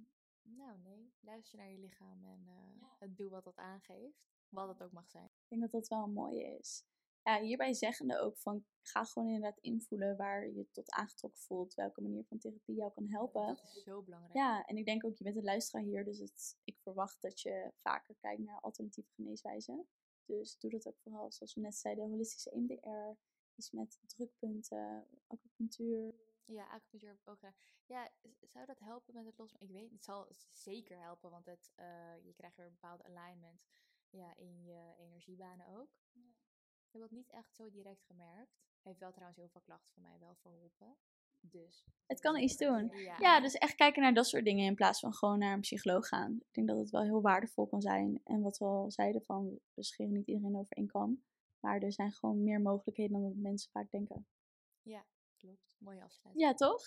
nou nee, luister naar je lichaam en doe wat dat aangeeft. Wat het ook mag zijn. Ik denk dat dat wel een mooie is. Ja, hierbij zeggende ook van, ga gewoon inderdaad invoelen waar je tot aangetrokken voelt. Welke manier van therapie jou kan helpen. Dat is zo belangrijk. Ja, en ik denk ook, je bent een luisteraar hier, dus het, ik verwacht dat je vaker kijkt naar alternatieve geneeswijzen. Dus doe dat ook vooral, zoals we net zeiden, holistische EMDR, iets met drukpunten, acupunctuur. Ja, acupunctuur heb ik ook gedaan. Ja, zou dat helpen met het losmaken? Ik weet. Het zal zeker helpen, want het, eh, je krijgt weer een bepaald alignment ja, in je energiebanen ook. Ik heb dat niet echt zo direct gemerkt. Heeft wel trouwens heel veel klachten van mij wel verholpen. Dus. Het kan iets doen. Ja, Ja, dus echt kijken naar dat soort dingen in plaats van gewoon naar een psycholoog gaan. Ik denk dat het wel heel waardevol kan zijn. En wat we al zeiden van, scheren niet iedereen over één kam. Maar er zijn gewoon meer mogelijkheden dan dat mensen vaak denken. klopt. Mooie afsluiting. Ja, toch?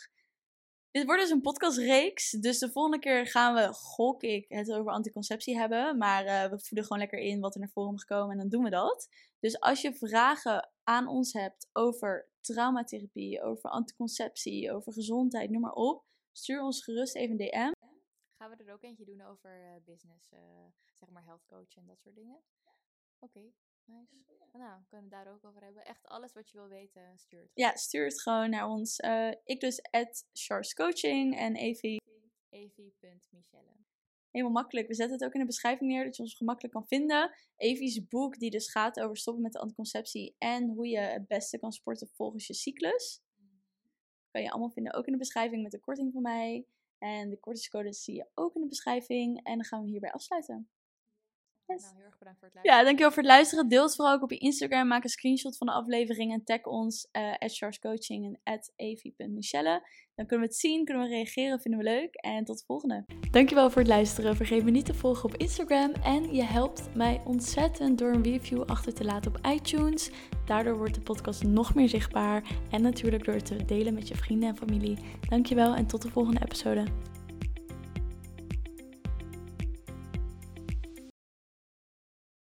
Dit wordt dus een podcastreeks. Dus de volgende keer gaan we, gok ik, het over anticonceptie hebben. Maar eh, we voeden gewoon lekker in wat er naar voren mag komen en dan doen we dat. Dus als je vragen aan ons hebt over traumatherapie, over anticonceptie, over gezondheid, noem maar op. Stuur ons gerust even een DM. Gaan we er ook eentje doen over eh, business, eh, zeg maar health coach en dat soort dingen? Oké, nice. Nou, we kunnen het daar ook over hebben. Echt alles wat je wil weten, stuur het. Ja, stuur het gewoon naar ons. Eh, ik dus at Charles Coaching en Evie. Evie.michelle. Helemaal makkelijk. We zetten het ook in de beschrijving neer, dat je ons gemakkelijk kan vinden. Evie's boek, die dus gaat over stoppen met de anticonceptie en hoe je het beste kan sporten volgens je cyclus. Kan je allemaal vinden, ook in de beschrijving met de korting van mij. En de kortingscodes zie je ook in de beschrijving. En dan gaan we hierbij afsluiten. Yes. Nou, heel erg bedankt voor het luisteren. Ja, dankjewel voor het luisteren. Deel het vooral ook op je Instagram. Maak een screenshot van de aflevering en tag ons eh at Coaching en at evie.michelle. Dan kunnen we het zien, kunnen we reageren, vinden we leuk. En tot de volgende. Dankjewel voor het luisteren. Vergeet me niet te volgen op Instagram. En je helpt mij ontzettend door een review achter te laten op iTunes. Daardoor wordt de podcast nog meer zichtbaar. En natuurlijk door het te delen met je vrienden en familie. Dankjewel en tot de volgende episode.